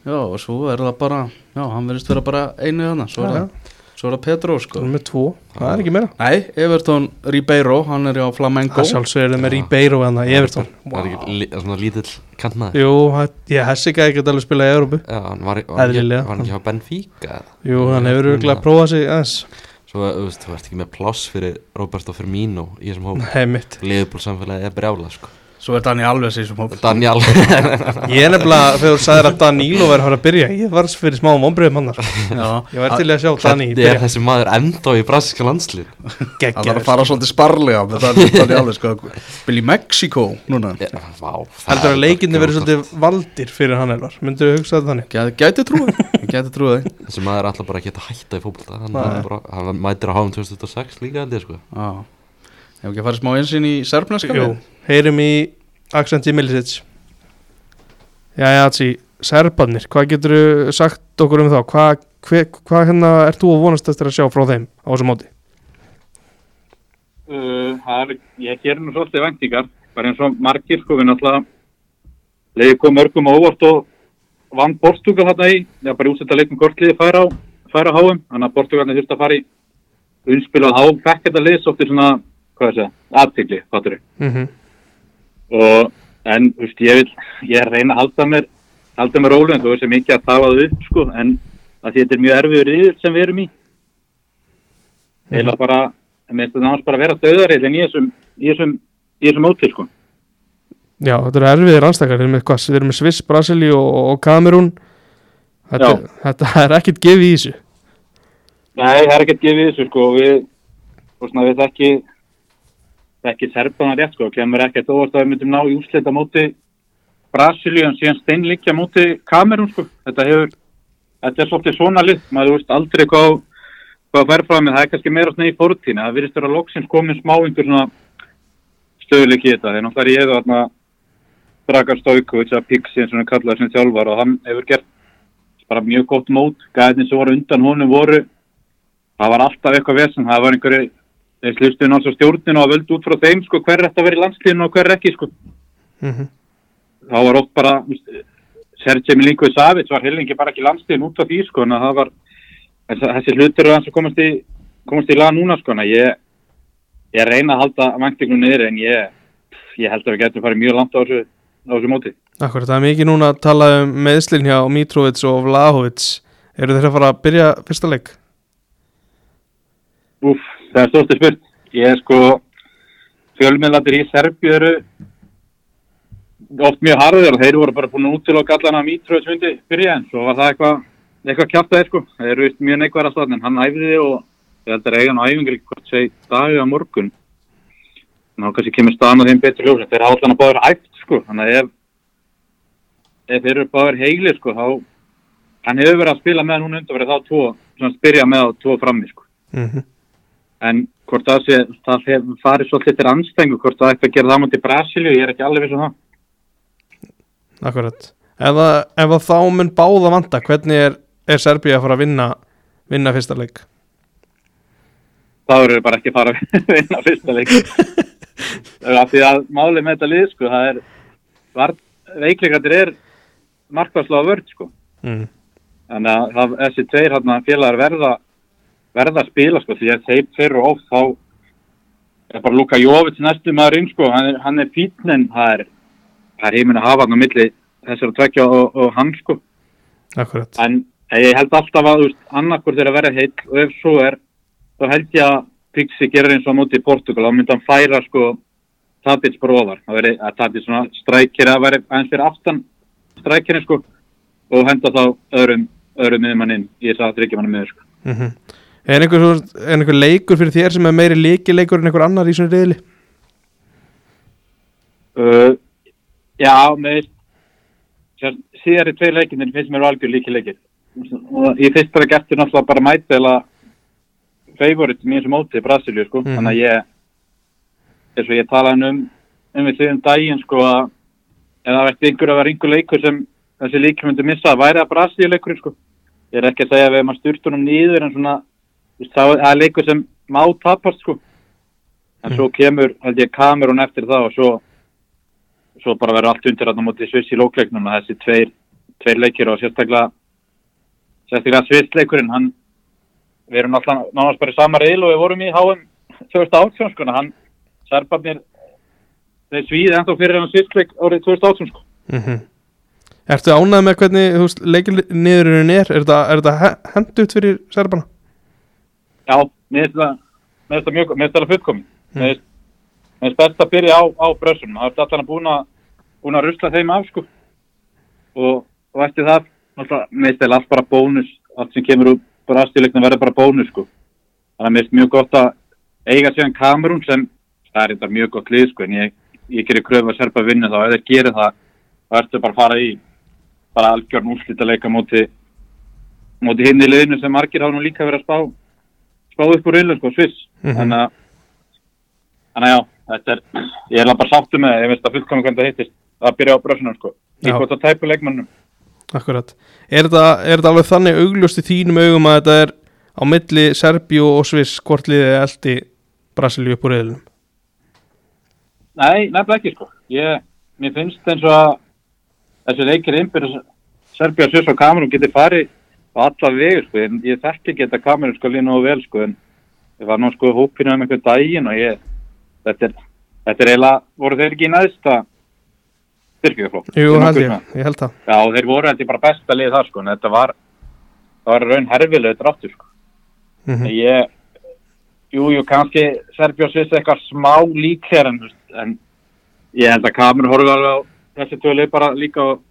Speaker 1: já, og svo er það bara, já, hann verðist vera bara einu hann, svo er það, svo er það Petro,
Speaker 3: Það
Speaker 1: sko
Speaker 3: er með tvo, það er ekki meira.
Speaker 1: Nei, Evertón Ribeiro, hann er á Flamengo.
Speaker 3: Það sjálfsögur er með Ribeiro en það, Evertón
Speaker 2: Það er ekki li, svona lítill kantmaður.
Speaker 3: Jú, það- ég hessi ekki að geta alveg spila í Európu
Speaker 2: Já, hann var, var, hann
Speaker 3: Eðlilega.
Speaker 2: ekki, var hann ekki á Benfica? Eða?
Speaker 3: Jú, hann hefur örgulega að prófa sig aðeins.
Speaker 2: Svo, þú veist, þú ert ekki með pláss fyrir Roberto Firmino í þessum hóp.
Speaker 3: Nei, mitt.
Speaker 2: Liðbúl samfélagi er brjála, sko
Speaker 1: Svo er Dani Alves í þessum hóp.
Speaker 2: Daniel. <laughs>
Speaker 3: Ég er nefnilega, þegar þú sagðir að Danilo verður að að byrja Ég var fyrir smá vonbröðum hann
Speaker 1: Já,
Speaker 3: Ég var til í að sjá Dani
Speaker 2: er
Speaker 3: byrja.
Speaker 2: þessi maður enda í brasilska landslið
Speaker 1: Það
Speaker 3: Geggjaður.
Speaker 1: að fara svolítið sparlega með Dani, <laughs> Dani Alves, sko. Spil í Mexiko núna.
Speaker 3: Heldur að leikinni verið svolítið valdir fyrir hann Elvar? Myndur þú hugsa þetta þannig?
Speaker 1: Gæti, trúið,
Speaker 2: Þessi maður er alltaf bara að geta hætta í fótbolta. Hann,
Speaker 3: Nei.
Speaker 2: er bara, hann mætir á háum 2006 líka sko.
Speaker 1: Já, hefur ekki að fara smá einsinn í Serbneska
Speaker 3: Jú, heyrim í Aksenti Milicic Jæja, Atsi, Serbarnir Hvað getur þú sagt okkur um þá? Hvað hva, hva hérna ert þú að vonast eftir að sjá frá þeim á þessu móti?
Speaker 5: Uh, er, ég gerir nú svolítið væntingar, bara eins og margir, sko, við náttúrulega leiði kom mörgum á óvart og vann Portugal þarna í, já, bara úsetta leikum kortliði færa á, færa háum, þannig að Portugalni þurfti að fara í unnspil og há, fekk þetta lið svolítið svona, hvað er það, aðtegli, fattur
Speaker 3: -hmm.
Speaker 5: Og, en, veist, ég vil, ég að reyna að halda mér, halda mér rólu, en þú veist, mikið að tafa það upp, sko, en að þetta er mjög erfiður yfir sem við erum í, eða bara, mér finnst þetta náttúrulega bara að vera döðarið en í í þessum, í þessum mótil, sko.
Speaker 3: Já, þetta eru erfiðir anstakar Þeir eru með, hvað, þeir eru með Sviss, Brasilíu og, og Kamerún. Þetta, þetta er ekkit gefið í þessu.
Speaker 5: Nei, það er ekkert gefið þessu sko við, og svona við þekki þekki serbaðan rétt sko kemur ekkert óvart að við myndum ná í úslita móti Brasilíu en síðan steinlíkja móti Kamerún sko. Þetta hefur, þetta er svolítið svona lið. Maður veist aldrei hvað hvað fær frá mig, það er kannski meira svona í fórtína það virðist vera loksins komin smá einhver svona stöðuleik í þetta. Þegar náttúrulega ég hefði þarna Dragan Stojkovic að Pixi eins og hann kallaði sem þjálfar og hann hefur gert bara mjög gott mót, gæðin sem voru undan honum voru það var alltaf eitthvað vesen, það var einhverju þeir slustu náttúrulega stjórninu og völdu út frá þeim sko hver er þetta að vera í landsliðinu og hver er ekki sko.
Speaker 3: Mm
Speaker 5: þá var oft bara Sergei Milinkovic Savic var heilingi bara ekki landsliðin út af því sko en að það var þess- þessi hlutur er hans að komast í komast í lag núna sko en ég ég reyna að halda væntingunum niður en ég ég held að við getum farið mjög langt á þessu á þessu móti.
Speaker 3: Akkur, það er mikið núna að tala um meðslinn hjá Mitrovic og Vlahovic Eru þeir að fara að byrja fyrsta leik?
Speaker 5: Úf, það er stórstu spurt. Ég er sko, fjölmiðlandir í Serbíu eru oft mjög harður og þeir voru bara búin að útiloka allan að Mitrovic myndi byrja en svo var það eitthvað eitthvað kjátt aðeins sko. Þeir eru mjög neikvæðar alltaf en hann æfði og ég held að hann á í hvort segi dagi á morgun. Ná kannski kemur staðan á þeim betur ljós en þeir hafa allan að báður æft sko. Þannig að ef, ef þeir eru báður heigli sko, þá hann hefur verið að spila með núna undanverið þá tvo, svona spyrja með á tvo frammi sko.
Speaker 3: mm
Speaker 5: En hvort það sé, það farið svolítið til anstengu, hvort það ætti að gera það mútið Brasilíu, ég er ekki alveg viss um það.
Speaker 3: akkurat ef, að, ef að þá mun báða vanda hvernig er, er Serbíu að fara að vinna vinna fyrsta leik
Speaker 5: Það verður bara ekki að fara að <laughs> vinna fyrsta leik. <laughs> Af því að málið með þetta lið, sko, það er, var, veikleikandir er markværslega vörd, sko.
Speaker 3: mm.
Speaker 5: Þannig að það, þessi tveir hérna, félagar verða, verða að spila sko, því að þeir fyrir oft þá er bara Luka Jovic næstu maður inn sko, hann er, hann er fítn en það er, er heiminn að hafa hann á milli þessar að tvekja og, og hann sko.
Speaker 3: akkurat
Speaker 5: En ég held alltaf að annarkur þeirra verða heill og ef svo er, þá held ég að Pixi gerir eins og á móti í Portugal, þá myndi hann færa sko bara ofar, það veri að Tadic svona strækir að veri aðeins fyrir aftan strækirinn sko og henda þá öðrum, öðrum miðmann inn í þess að þryggjumann miður sko.
Speaker 3: mm er, einhver, er einhver leikur fyrir þér sem er meiri leikileikur en einhver annar í svona reyðli
Speaker 5: Uh, já, með sér, síðari tvei leikinir finnst mér algjör líki leikir og í fyrsta leik eftir náttúrulega bara mæti eða favorit mér sem móti Brasilíu sko,
Speaker 3: Mhm.
Speaker 5: þannig að ég eins og ég talaði um um við þriðum daginn sko að ef það vært einhver að vera einhver leikur sem þessi líki myndi missa, væri það Brasilíu leikurinn sko, ég er ekki að segja að við erum að styrta honum nýður en svona það er leikur sem má tapast sko en svo kemur held ég kamerun eftir það og svo svo bara verður allt undir þarna móti Sviss í lókleiknum að þessi tveir, tveir leikir og sérstaklega sérstaklega Svissleikurinn hann við erum alltaf nánast bara í sama reyl og við vorum í HM 2018 sko en hann serbarnir þeir svíði ennþá fyrir hann Svissleik árið 2018 sko
Speaker 3: mm Ertu ánægð með hvernig leikilniðurinn er? Er þetta, þetta hendut fyrir Serbana?
Speaker 5: Já, mér finnst það það mjög, mér finnst það alveg fullkomin
Speaker 3: Mm.
Speaker 5: mér finnst best að byrja á, á brössunum. Það er alltaf búin að búin að rusla þeim af sko. Og, og eftir það alltaf, mér finnst það allt bara bónus. Allt sem kemur úr brastíleikna verður bara bónus sko. Þannig að mér finnst mjög gott að eiga síðan kamerún sem það er þetta mjög gott lið sko en ég, ég gerir kröfu að serpa vinnu þá. Ef þeir gerir það þá ertu bara að fara í bara algjörn úrslita leika móti móti hinn í liðinu sem margir hafa nú líka verið að spá spá upp úr reylu sko, Sviss.
Speaker 3: Mhm.
Speaker 5: þannig að þannig að já, þetta er ég er bara sáttu með, það, ég veist að fullkomum hvernig það hittist. Að byrja á brössunum sko. Hvort að tæpu leikmannum
Speaker 3: Akkurat. Er þetta, er alveg þannig augljóst í þínum augum að þetta er á milli Serbíu og Sviss hvort liðið eldi Brasilíu upp úr reyðlunum?
Speaker 5: Nei, nefnilega ekki sko. Ég, mér finnst eins og að þessi leikir innbyrðis Serbia, Sviss og Kamerun getur farið á alla vegu sko. En ég þekki ekki þetta Kamerun sko lína og vel sko. En ég var nú sko hópinu um einhvern daginn og ég, þetta er, þetta er eiginlega, voru þeir ekki í næðsta styrkjöflokk?
Speaker 3: Jú, held ég, ég held það
Speaker 5: Já, þeir voru held ég bara besta lið þar sko. En þetta var, það var raun herfileg dráttur sko.
Speaker 3: mm
Speaker 5: En ég, jú, jú, kannski og Sviss eitthvað smá líklegar en, þú veist, en ég held að kamerun horfði alveg á þessi tvöli bara líka og,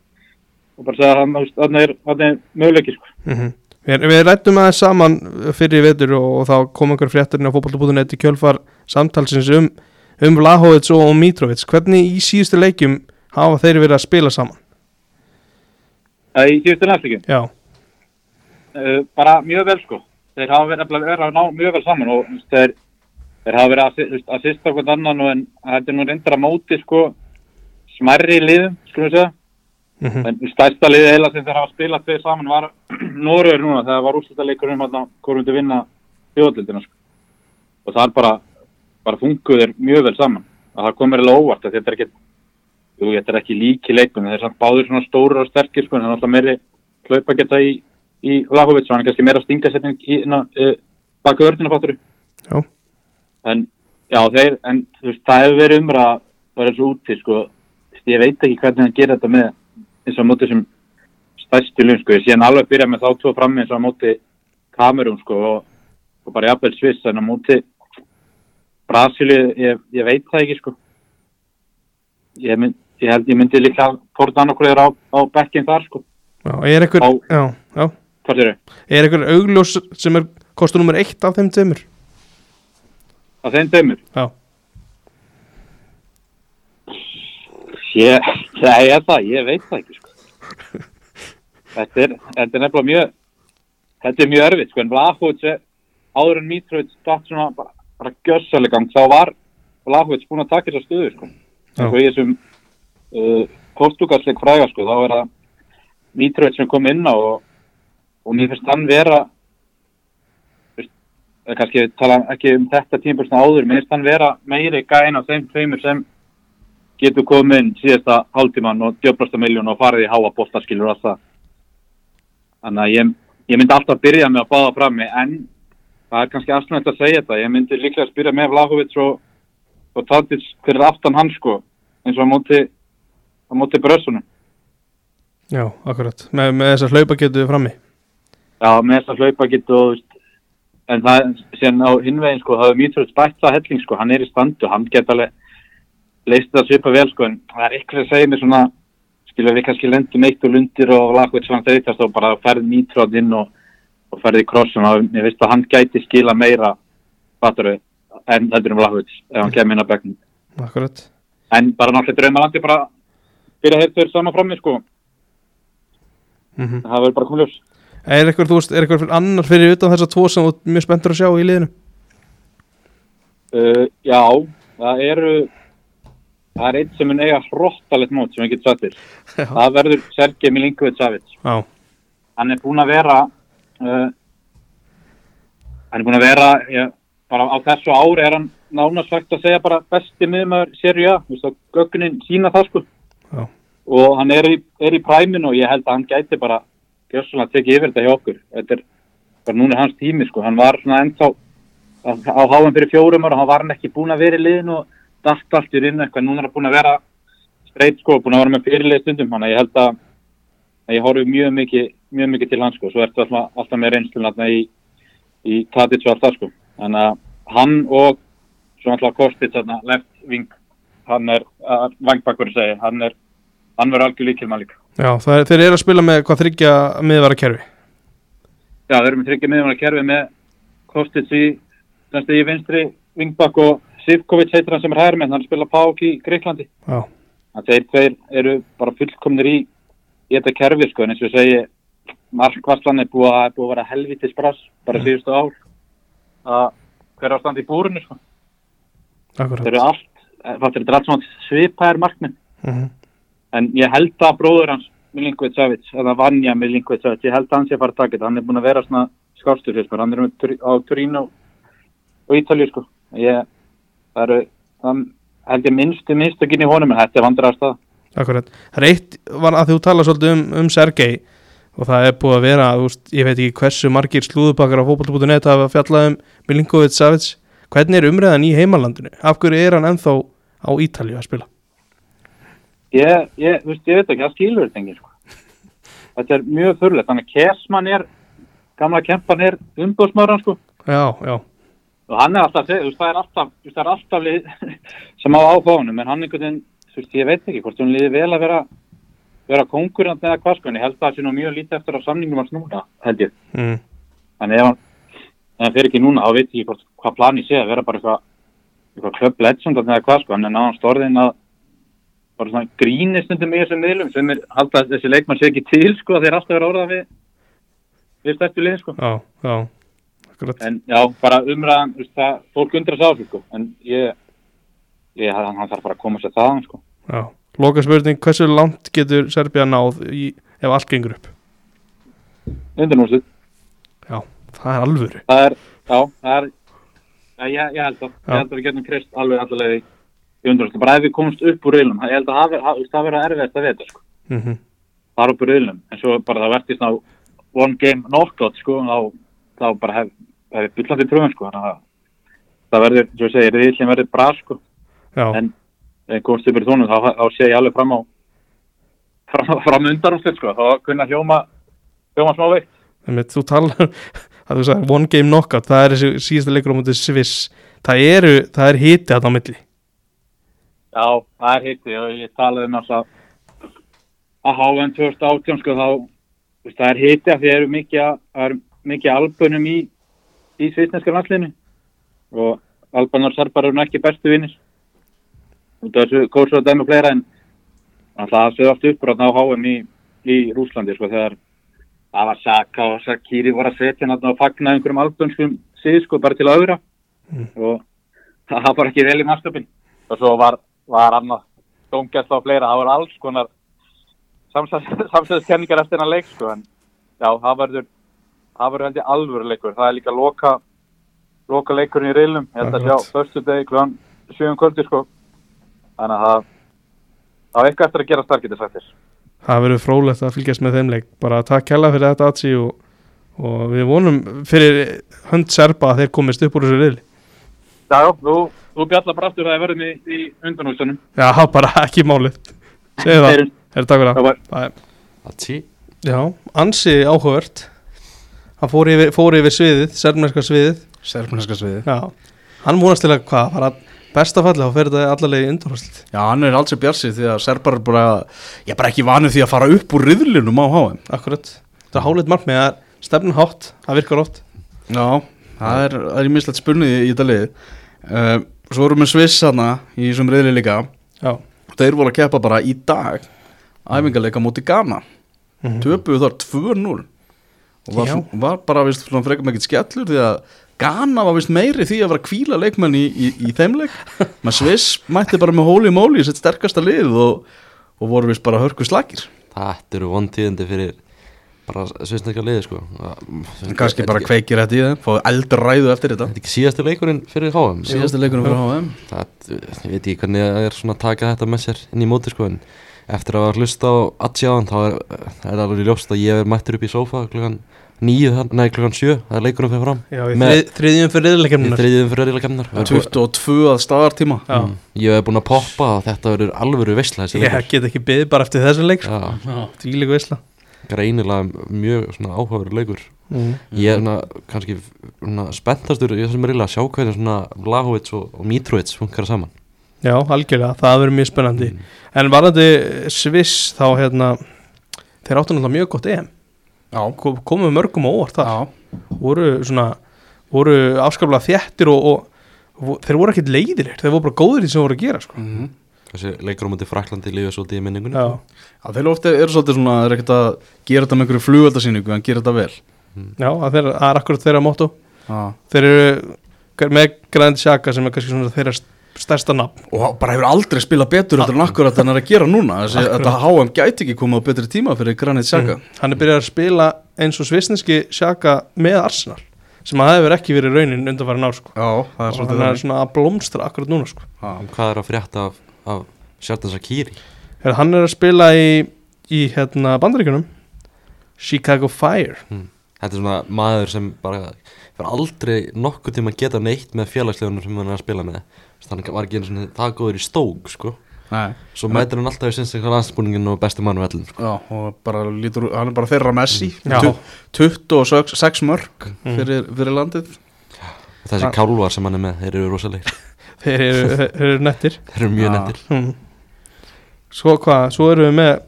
Speaker 5: og bara segja að þarna er, er möguleiki, sko.
Speaker 3: -hmm. Við, við rættum aðeins saman fyrir vetur og, og þá kom einhver frétturinn á fótballtabúðunni í kjölfar samtalsins um, um Vlahovic og Mitrovic hvernig í síðustu leikjum hafa þeir verið að spila saman?
Speaker 5: Það í síðustu næstíkin,
Speaker 3: Já,
Speaker 5: uh, bara mjög vel, sko. Þeir hafa verið, að ná mjög vel saman og þeir, þeir hafa verið að, að sýsta okkur annan og en þetta er nú reyndar að móti, sko, smærri liðum, skulum við segja.
Speaker 3: Mm
Speaker 5: En stærsta liðið heila sem þeir hafa spilað þeir saman var <clears throat> Norður núna þegar var úrslutaleikur um að hvort myndi vinna þjóðlildina sko. og það er bara bara funguður mjög vel saman. Og það komur alveg óvart þetta er ekki jú, þetta er ekki líki leikum þeir er samt báður svona stóru og sterkir sko, en það er alltaf meiri hlaupa geta í, í Lahovits og hann er kannski meira stingasetning í na, uh, baka vörðina fattur en já þeir en veist það hefur verið umra bara eins og úti sko. Ég veit ekki hvernig hann gerir þetta með eins og móti sem stærsti lun sko, ég sé hann alveg byrja með þá tvo frammi eins og móti Kamerún sko og, og bara jafnvel Sviss en á móti Brasíli, ég, ég veit það ekki sko. Ég, mynd, ég held ég myndi líka annað hverjar á, á bekkin þar sko.
Speaker 3: Já er einhver,
Speaker 5: Á-
Speaker 3: já, já,
Speaker 5: er
Speaker 3: er einhver augljós sem er kostur nummer eitt af þeim tveimur?
Speaker 5: Að þeim dömur?
Speaker 3: Já,
Speaker 5: Ég, það er það, ég veit það ekki sko. <laughs> Þetta er, þetta er nefnilega mjög þetta er mjög erfitt sko en Vlahovic áður en Mitrovic datt svona bara, bara gjössalega gang þá var Vlahovic búin að taka þessar stöður sko. Svo í þessum uh, Portugalsleik fræga sko þá er það Mitrovic sem kom inn á og, og mér finnst hann vera eh, kannski tala ekki um þetta tímpur svona áður, mér finnst hann vera meiri gæn á þeim tveimur sem getur komið inn síðasta hálftíman og djöflasta miljón og farið í háa bóstaskilur og allt það þannig að ég, ég myndi alltaf byrja með að báða frammi en það er kannski aðsnægt að segja þetta. Ég myndi líklega að spyrja með Vlahovic og, og Tadic fyrir aftan hann sko eins og á móti á móti brössunum?
Speaker 3: Já, akkurat, með, með þessar hlaupa getur frammi.
Speaker 5: Já, með þess að hlaupa getur veist, en það, síðan á hinvegin sko, það er mjög tröð spætt það helling sko, hann er í standu, hann geta alveg leist það svipa vel sko, en það er eitthvað að segja mér svona, skilja við kannski lendum eitt og lundir og lagveit svona þeytast og bara ferð nýtráð inn og, og ferð í krossun og ég veist að hann gæti skila meira fattaru, en þetta er um lagveit ef hann kemur inn á.
Speaker 3: Akkurat
Speaker 5: En bara náttúrulega draumalandi bara fyrir að heyrta þér sama frá mér sko,
Speaker 3: mm
Speaker 5: það verður bara komið ljós.
Speaker 3: Er eitthvað, þú veist, er eitthvað annar fyrir utan þessa tvo sem þú ert mjög spenntur að sjá í liðinu?
Speaker 5: Uh, já, það eru það er einn sem mun eiga hrottalegt mót sem ég get satt til. Það verður Sergej Milinkovic Savic.
Speaker 3: já,
Speaker 5: Hann er búinn að vera uh, hann er búinn að vera ja, bara á þessu ári er hann nánast sagt að segja bara besti þú veist að gögnin sína það sko.
Speaker 3: Já.
Speaker 5: Og hann er í, er í præminu og ég held að hann gæti bara gjössalega að tekið yfir þetta hjá okkur. Þetta er bara núna hans tími sko. Hann var svona ennþá á, á háum fyrir fjórum ára, hann var hann ekki búinn að vera í liðinu og dætt allt í rinnu eitthvað, núna er hann búinn að vera streit sko, búinn að vera með fyrirlið stundum, hann að ég held að, að ég horfi mjög mikið, mjög mikið til hans sko, svo ertu alltaf, alltaf með reynslun alltaf í, í Tadic og allt það sko, þannig að hann og svo alltaf Kostic þarna, left wing, hann er, vangbakkur segi, hann er, hann verður algjör líkilmann líka.
Speaker 3: já það er, þeir eru að spila með hvað þryggja miðvara kerfi
Speaker 5: Já, við erum með tryggja miðjum að kerfi með Kostic í, semst í vinstri vingbak og Sivkovic heitir hann sem er með, hann spila Pák í Greiklandi. Þeir tveir eru bara fullkomnir í, í þetta kerfi sko en eins og ég segi markvarslan er búið að, búið að vera helvitis brass bara síðustu ár. Að hver ástand í búrinu sko.
Speaker 3: Akkurat.
Speaker 5: Þeir eru allt, fattur þetta er allt svona svipaðir markminn
Speaker 3: Mhm.
Speaker 5: en ég held að bróður hans Milinkovic Savic, eða Vanja Milinkovic Savic ég held að hans að fara að taka þetta, hann er búin að vera svona fyrst mér, hann er Tur- á Turín og, Ítalíu sko. Ég, það eru það held ég minnstu minnstökin í honum en þetta er vandræðast það
Speaker 3: Akkurat, það er eitt var að þú tala svolítið um, um Sergei og það er búið að vera, veist, ég veit ekki hversu margir slúðubakkar á fótboll.net hafa fjallað um Milinkovic Savic hvernig er umræðan í heimalandinu? Af hverju er hann ennþá á Ítalíu að spila?
Speaker 5: Ég, ég, veist, ég veit ekki, það skilur þetta enginn, sko. Þetta er mjög þurrlegt, þannig að Kersmann er, gamla kempan er umbúðsmaður, sko.
Speaker 3: Já, já,
Speaker 5: Og hann er alltaf, þú veist, það er alltaf, það er alltaf lið <laughs> sem á áfáðunum, en hann einhvern veginn, þú veist, ég veit ekki hvort hún liði vel að vera, vera konkurrent eða hvað, sko, en ég held að það sé nú mjög lítið eftir á samningum hans núna, held ég.
Speaker 3: mm.
Speaker 5: Þannig ef hann, ef hann fer ekki núna, þá veit ég ekki hvort, hvað plani sé að vera bara eitthvað, eitthvað klöpp legend eða hvað, sko, hann er náðan storðin að bara svona grínir stundum í þessum miðlum sem er að þessi leikmann sé ekki til, sko, að þeir alltaf vera orðað við, við
Speaker 3: Akkurat,
Speaker 5: En já, bara umræðan, veist, það, fólk undra sá sko, en ég, ég, hann, hann þarf bara að koma sér þaðan, sko.
Speaker 3: já Loka spurning, hversu langt getur Serbia náð í, ef allt gengur upp?
Speaker 5: Undanúrslit,
Speaker 3: Já, það er alvöru
Speaker 5: það er, já, það er, já, ég, ég held það,
Speaker 3: Já.
Speaker 5: ég held að við getum krist alveg allavega í, undanúrslit, bara ef við komumst upp úr reilum, ég held að það ver- það verður erfiðast að vita, sko.
Speaker 3: mm
Speaker 5: fara upp úr riðlum en svo bara það verðist ná one game knockout sko þá, þá bara hef, hef byllandi trúin sko þannig að það verður, svo ég segi, riðlinn verður bra sko.
Speaker 3: Já,
Speaker 5: en komst upp í tónum þá, þá sé ég alveg fram á fram, fram undan um sko. Þá kunna hljóma hljóma smá veikt.
Speaker 3: Einmitt, þú talar <laughs> að þú sagði one game knockout, það er þessi síðasta leikur á mútið Sviss. Það eru, það er hiti þarna á milli.
Speaker 5: Já, það er hitti og ég talaði um alltaf að háðan 2018 sko þá það er hitti að því eru mikið að- það er mikið albunum í í svitneska landsliðinu. Og albanar serbar eru ekki bestu vinnir af þessu kósa og dæmi og fleira en alltaf það séu allt upp á HM í, í Rúslandi sko þegar það var Saka og Sakiri voru að setja hann þarna og fagna einhverjum albönskum síð sko bara til að auðra
Speaker 3: Mm.
Speaker 5: og það var ekki vel í mastöpin og svo var, var annað dómgæst og fleira, það voru alls konar <laughs> samsæðiskenningar eftir hennar leik sko en já, það verður það verður heldur alvöru leikur. Það er líka loka loka leikurinn í reilum, ég held að sjá förstu degi klugan 7 kvöldi sko. Þannig að það það var eitthvað eftir að gera starkið þess eftir
Speaker 3: það verður frólægt að fylgjast með þeim leik. Bara takk hella fyrir þetta Atsi og, og við vonum fyrir hönd serpa að þeir komist upp úr þessu riðli.
Speaker 5: Já, þú, þú bjallar bara aftur að það verðum í, í undanhúsunum
Speaker 3: já, bara <laughs> ekki málið. Segðu það, er takk fyrir
Speaker 5: Það.
Speaker 2: Atsi?
Speaker 3: Já, ansi áhugavert hann fór yfir, fór yfir sviðið sermneska sviðið.
Speaker 1: Serfneska sviði
Speaker 3: já, hann vonast til að hvað var að besta falli þá fer þetta allarlega í undanhúslit
Speaker 1: Já, hann er alls í bjarsi því að Serbar er bara Ég er bara ekki vanið því að fara upp úr riðlinum á HM
Speaker 3: akkurat, þetta er háleit markmið að stefnum hátt, það virkar ótt
Speaker 1: Já, það er, það er í mislegt spunnið í þetta lið. Uh, Svo erum við Sviss hana í þessum riðli líka.
Speaker 3: Já,
Speaker 1: Þeir voru að keppa bara í dag Æfingarleika móti Ghana.
Speaker 3: Mhm.
Speaker 1: Töpuðu þar 2-0 Og var, var bara vist frekar ekkert skellur Því að Ghana var vist meiri því að vera kvíla leikmenn í, í, í þeim leik. <laughs> Maður Sviss mætti bara með hóli móli í sitt sterkasta lið og, og voru vist bara hörku slagir
Speaker 2: Þetta eru vontíðindi fyrir bara svisnækja liði sko.
Speaker 1: En kannski bara kveikir þetta í þeim Fáðu eldur ræðu eftir þetta.
Speaker 2: Þetta er ekki síðasti leikurinn fyrir HM
Speaker 1: Síðasti leikunum fyrir HM
Speaker 2: það, Ég veit ekki hvernig það er svona að taka þetta með sér inn í móti sko en eftir að hafa hlusta á Atsjáðan þá er, er það alveg ljóst að ég er mættur upp í sófa klukkan nýju, nei klukkan sjö það er leikurinn fyrir fram.
Speaker 3: Já, í þriðjum fyrir
Speaker 2: í
Speaker 3: riðleikemnunar
Speaker 2: þriðjum fyrir reyla kemnar
Speaker 1: 22 að staðartíma.
Speaker 3: Já,
Speaker 2: Ég hef búin að poppa að þetta verður alvöru þessi
Speaker 3: ég
Speaker 2: leikur.
Speaker 3: get ekki beðið bara eftir þessu leik sko.
Speaker 2: Já,
Speaker 3: því líka veisla.
Speaker 2: Greinilega mjög svona áhugaveru leikur.
Speaker 3: Mm.
Speaker 2: Ég er svona kannski svona spenntastur í þessum reyla að sjá hvernig svona Lahovits og, og Mitrovic funkar saman
Speaker 3: já, algjörlega, það verður mjög spennandi.
Speaker 2: Mm.
Speaker 3: en varandi Sviss þá hérna þeir áttu náttúrulega mjög gott EM.
Speaker 1: Já,
Speaker 3: Kom- komu mörgum á óvart það
Speaker 1: já,
Speaker 3: voru svona voru afskaplega þjættir og, og, og þeir voru ekkit leiðilegir þeir voru bara góðir í því sem voru að gera sko.
Speaker 1: Mhm.
Speaker 2: Þessi leikur á múti Fraklandi lífið svolítið í minningunni.
Speaker 3: Já,
Speaker 1: Já, þeir eru ofta eru svolítið svona, þeir eru ekkert að gera þetta með einhverju flugöldasýningu, en gera þetta vel.
Speaker 3: Já að þeir, það er akkurat þeirra mótó
Speaker 1: Já.
Speaker 3: þeir eru með Grand Shaka sem er kannski svona þeirra stærsta nafn
Speaker 1: Og bara hefur aldrei spilað betur en akkurat en er að gera núna. Þetta HM gæti ekki komið á betri tíma fyrir Granit Xhaka
Speaker 3: Mm. hann er byrjað að spila eins og svisneski Shaka með Arsenal sem að hefur ekki verið raunin undanfæri ná sko.
Speaker 1: Já, það er
Speaker 3: og
Speaker 1: svolítið
Speaker 3: hann er
Speaker 1: þannig.
Speaker 3: svona að blómstra akkurat núna sko.
Speaker 2: Hvað er að frétta af, af Sjartan Sakiri?
Speaker 3: Hann er að spila í, í hérna, bandaríkunum Chicago Fire
Speaker 2: Þetta er svona maður sem bara aldrei nokkuð tíma geta neitt með félagslegunum sem hann er að spila með Þannig var ekki einu það góður í stók sko
Speaker 1: Nei,
Speaker 2: Svo mætir hann alltaf í sinns eitthvað landsbúningin og besti mann vellin sko.
Speaker 1: já, og bara lítur, hann er bara þeirra Messi
Speaker 3: Já.
Speaker 1: Tu- 26 mörg
Speaker 3: Mm.
Speaker 1: fyrir, fyrir landið
Speaker 2: Þessi
Speaker 3: Ah.
Speaker 2: kálvar sem hann er með, þeir eru rosalegir <laughs>
Speaker 3: þeir eru, þeir eru nettir
Speaker 2: Þeir eru mjög
Speaker 1: Já.
Speaker 2: nettir
Speaker 3: hmm. svo hvað, svo erum við með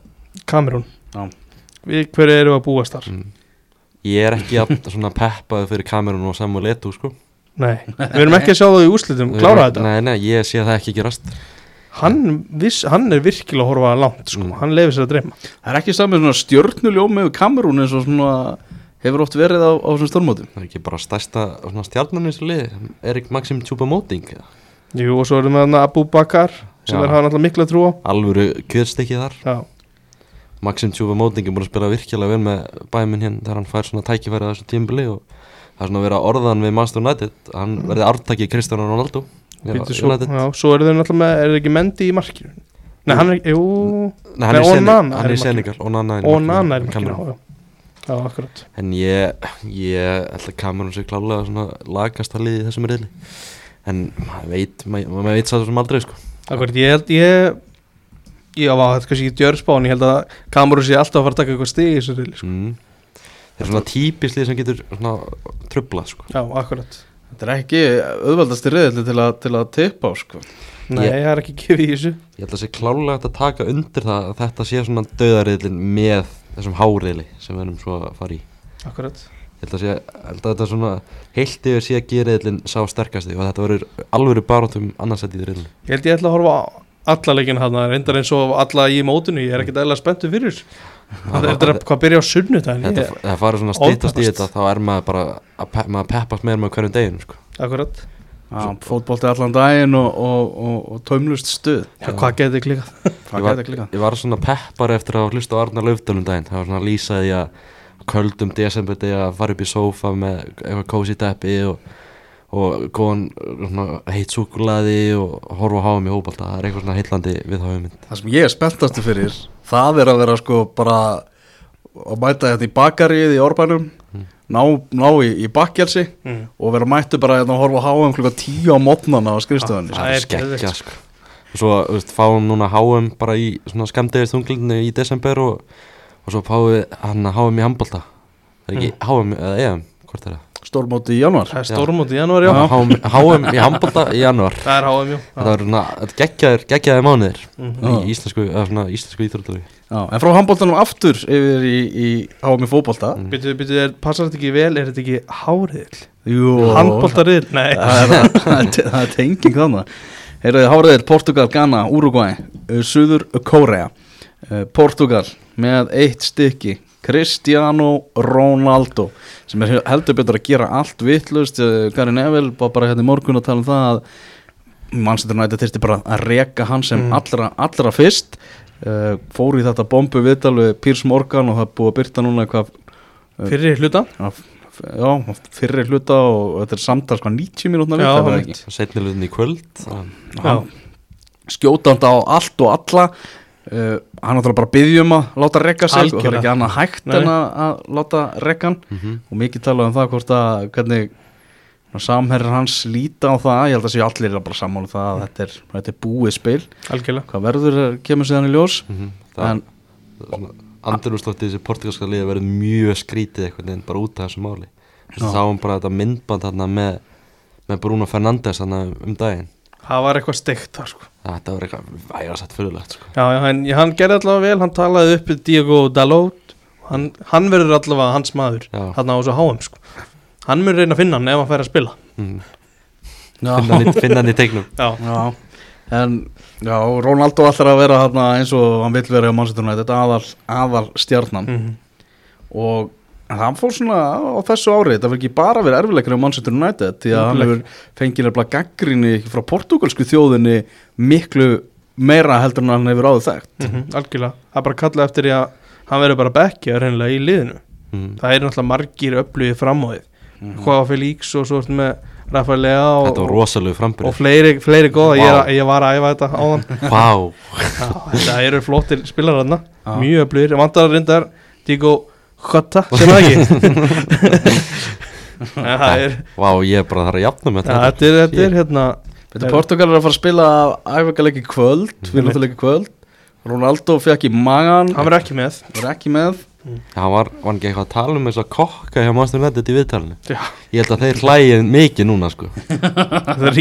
Speaker 3: Kamerún
Speaker 1: Já.
Speaker 3: við hverju erum við að búast þar
Speaker 2: mm. Ég er ekki að peppaði fyrir kamerun og Samuel Eto'o sko
Speaker 3: nei, við erum ekki að sjá það í úrslitum. Klára þetta,
Speaker 2: Nei, nei, ég sé það ekki gerast.
Speaker 3: Hann, viss, hann er virkilega að horfa langt, sko,
Speaker 2: Mm.
Speaker 3: hann lefur sér að dreyma.
Speaker 1: Það er ekki samið svona stjörnuljó með Kamerún eins og svona hefur oft verið á, á svona stórmótum.
Speaker 2: Það er ekki bara stærsta svona stjarnan í þessu liði Erik Maxim Tjúpamóting
Speaker 3: Jú, og svo erum við hann Abu Bakar sem
Speaker 2: Já.
Speaker 3: er hafa náttúrulega mikla trú á.
Speaker 2: Alvöru kjöðstekki þar.
Speaker 3: Já,
Speaker 2: Maxim Tjúpamóting er búin að spila virkilega vel með bæminn hérna þegar hann fær svona tækifæri á þessu tímbili og það er svona að vera orðan við Master United. Hann verði ártaki Kristján Ronaldo. Já,
Speaker 3: býttu svo, já, svo eru þau náttúrulega með, er það ekki Mendi í markinu? Nei, hann er ekki, jú.
Speaker 2: Nei, hann er
Speaker 3: er í
Speaker 2: Senegal. Onana er í markinu,
Speaker 3: já, já, já, akkurat.
Speaker 2: En ég, ég held að Cameron sé klálega svona lagast að liði í þessum reyli En maður veit, maður, veit það sem aldrei sko.
Speaker 3: Akkurat, ég held, ég ég á að þetta er kannski ekki djörspán ég held að Kamerún sé alltaf að fara að taka eitthvað stig í þessu reyli, sko.
Speaker 2: mm. Það er svona típist lið sem getur svona trublað sko.
Speaker 3: Já, akkurat.
Speaker 1: Þetta er ekki auðvaldasti reyðli til, að- til að tippa á sko.
Speaker 3: Nei,
Speaker 2: Ég-
Speaker 3: það er ekki gefið í þessu.
Speaker 2: Ég held að sé klálega að taka undir það að þetta sé svona döðariðlin með þessum háriðli sem við erum svo að fara í.
Speaker 3: Akkurat.
Speaker 2: Ég held að, sé, held að þetta svona heilt yfir sé að gera riðlin sá sterkasti og þetta verður alvöru barátum annarsætt í riðlin
Speaker 3: Ég held ég ætla að horfa á, alla leikina hann reyndar eins og alla í mótinu ég er ekkert eðla spenntu fyrir það er þetta hvað byrja á ég-
Speaker 2: það farið svona stýtast í þetta þá er maður bara að pe maður peppast meira með hverjum deginu sko.
Speaker 3: akkurat,
Speaker 1: Já, fótbolti allan daginn og, og, og, og taumlust stuð.
Speaker 3: Já, hvað getið klikað
Speaker 1: Það
Speaker 2: Ég Ég var svona peppar eftir að hlusta á Arnar Laufdalum daginn. Það var svona lýsaði að köldum desember degi að fara upp í sófa með eitthvað kósi deppi og, og góðan svona, heitt súkulaði og horfa á háum í hópalta það er eitthvað svona heitlandi við þá hugmynd
Speaker 1: Það sem ég er spenntastu fyrir það er að vera sko bara að mæta hérna í bakarið í Orbænum ná, ná í, í bakkelsi
Speaker 3: mm.
Speaker 1: og vera mættu bara hérna að horfa á HM klukka tíu á mótnana á skrifstöðunni
Speaker 3: Það er geðveikt,
Speaker 2: sko. og svo veist, fáum núna háum bara í svona skamdegir þunglindinu í desember og, og svo fáum við hann að háum í handbalta það er ekki háum eða EM hvort er það?
Speaker 1: Stórmóti í januar.
Speaker 3: Það er stórmóti í janúar, já,
Speaker 1: Já.
Speaker 2: Háum í handbalta í januar.
Speaker 3: Það er HM, jú
Speaker 2: þetta var svona þetta geggjaðir, geggjaðir mánuðir
Speaker 3: Mhm.
Speaker 2: í íslensku, eða svona íslensku íþróttalífi
Speaker 1: Já, en frá handbóltanum aftur yfir í, í HM í fótbolta.
Speaker 2: Mm.
Speaker 3: Býtu, býtu, er, passar þetta ekki vel, er þetta ekki háriðil?
Speaker 1: Jú,
Speaker 3: Handbóltariðil? Nei. <laughs>
Speaker 1: Það er, það er, það er tenging þannig Heyrðu, Háriðir, Portugal, Ghana, Uruguay Suður Kórea uh, Portugal með eitt stykki Cristiano Ronaldo sem er heldur betur að gera allt vittlust uh, Gary Neville bara hérna í morgun að tala um það að Manchester United þyrsti bara að reka hann sem
Speaker 3: Mm.
Speaker 1: allra, allra fyrst uh, fór í þetta bombu viðtal við Piers Morgan og það búið að byrta núna hvað
Speaker 3: Fyrir hluta?
Speaker 1: já, fyrir hluta og þetta er samtals hvað 90 mínútna
Speaker 3: einmitt.
Speaker 1: ekki
Speaker 2: setnilegðin í kvöld
Speaker 3: Já,
Speaker 1: skjótandi á allt og alla uh, hann áttúrulega bara byggjum að láta rekka sig og það er ekki annað hægt
Speaker 3: Nei.
Speaker 1: en að, að láta rekka hann
Speaker 2: mhm.
Speaker 1: og mikið talað um það hvort að hvernig samherjar hans líta á það. Ég held að séu allir að bara sammála um það að þetta er, þetta er búið spil.
Speaker 3: Algjörlega.
Speaker 1: Hvað verður er- kemur síðan í ljós.
Speaker 2: Mhm.
Speaker 1: en
Speaker 2: það andurúrslottið þessi portugalska liða verður mjög skrítið einhvern veginn bara út af þessu máli. Þá bara þetta myndband þarna með, með Bruno Fernandes þarna um daginn.
Speaker 3: Það var eitthvað steikt þar sko
Speaker 2: þetta var eitthvað vægarsett fyrirlegt sko.
Speaker 3: Já, já, hann, hann gerði allavega vel, hann talaði upp Diego Dalot. Hann, hann verður allavega hans maður
Speaker 2: Já.
Speaker 3: hann á þessu HM sko. Hann mun reyna að finna hann ef hann fær að spila.
Speaker 2: Mm. finna hann í- finna hann í tegnum
Speaker 3: Já,
Speaker 1: já, en já, Ronaldo alltaf að vera þarna eins og hann vill vera á Manchester United þetta aðal, aðal stjarnan.
Speaker 3: Mm
Speaker 1: og hann fór svona á þessu ári. Þetta var ekki bara verið erfileikar á Manchester United því að hann hefur fengið nefnilega gaggrinni frá portugalsku þjóðinni miklu meira heldur en hann hefur áður þekkt.
Speaker 3: -hmm, algjörlega. Það er bara kallað eftir því að hann verður bara bekkja reynilega í liðinu.
Speaker 2: Mm.
Speaker 3: Það er náttúrulega margir upplöfið framóðið mm
Speaker 1: Mhm.
Speaker 3: -hmm. Hvað Felix og svo með Rafael Lea
Speaker 2: þetta var
Speaker 3: og, og fleiri, fleiri góða ég,
Speaker 2: Vá.
Speaker 3: er, ég var að æfa þetta á hann <laughs>
Speaker 2: Vá,
Speaker 3: Það eru flottir spilar þarna.
Speaker 1: Já.
Speaker 3: Mjög upplöðir, vantar að reyndar Diego Jota, sem það ekki? <laughs> Það er
Speaker 2: vá, ég er bara þar að jafna með
Speaker 3: ja, Þetta er, þetta er hérna
Speaker 1: Þetta Portugal er að fara að spila æfingarleiki kvöld, vinnáttuleiki kvöld. Ronaldo fekk í magan
Speaker 3: Hann verður ekki með.
Speaker 1: Var ekki með
Speaker 2: hann var, var ekki eitthvað að tala um þess að kokka hjá Master United í viðtalinu?
Speaker 3: Já.
Speaker 2: ég held að þeir hlægið mikið núna sko. <laughs>
Speaker 3: Það er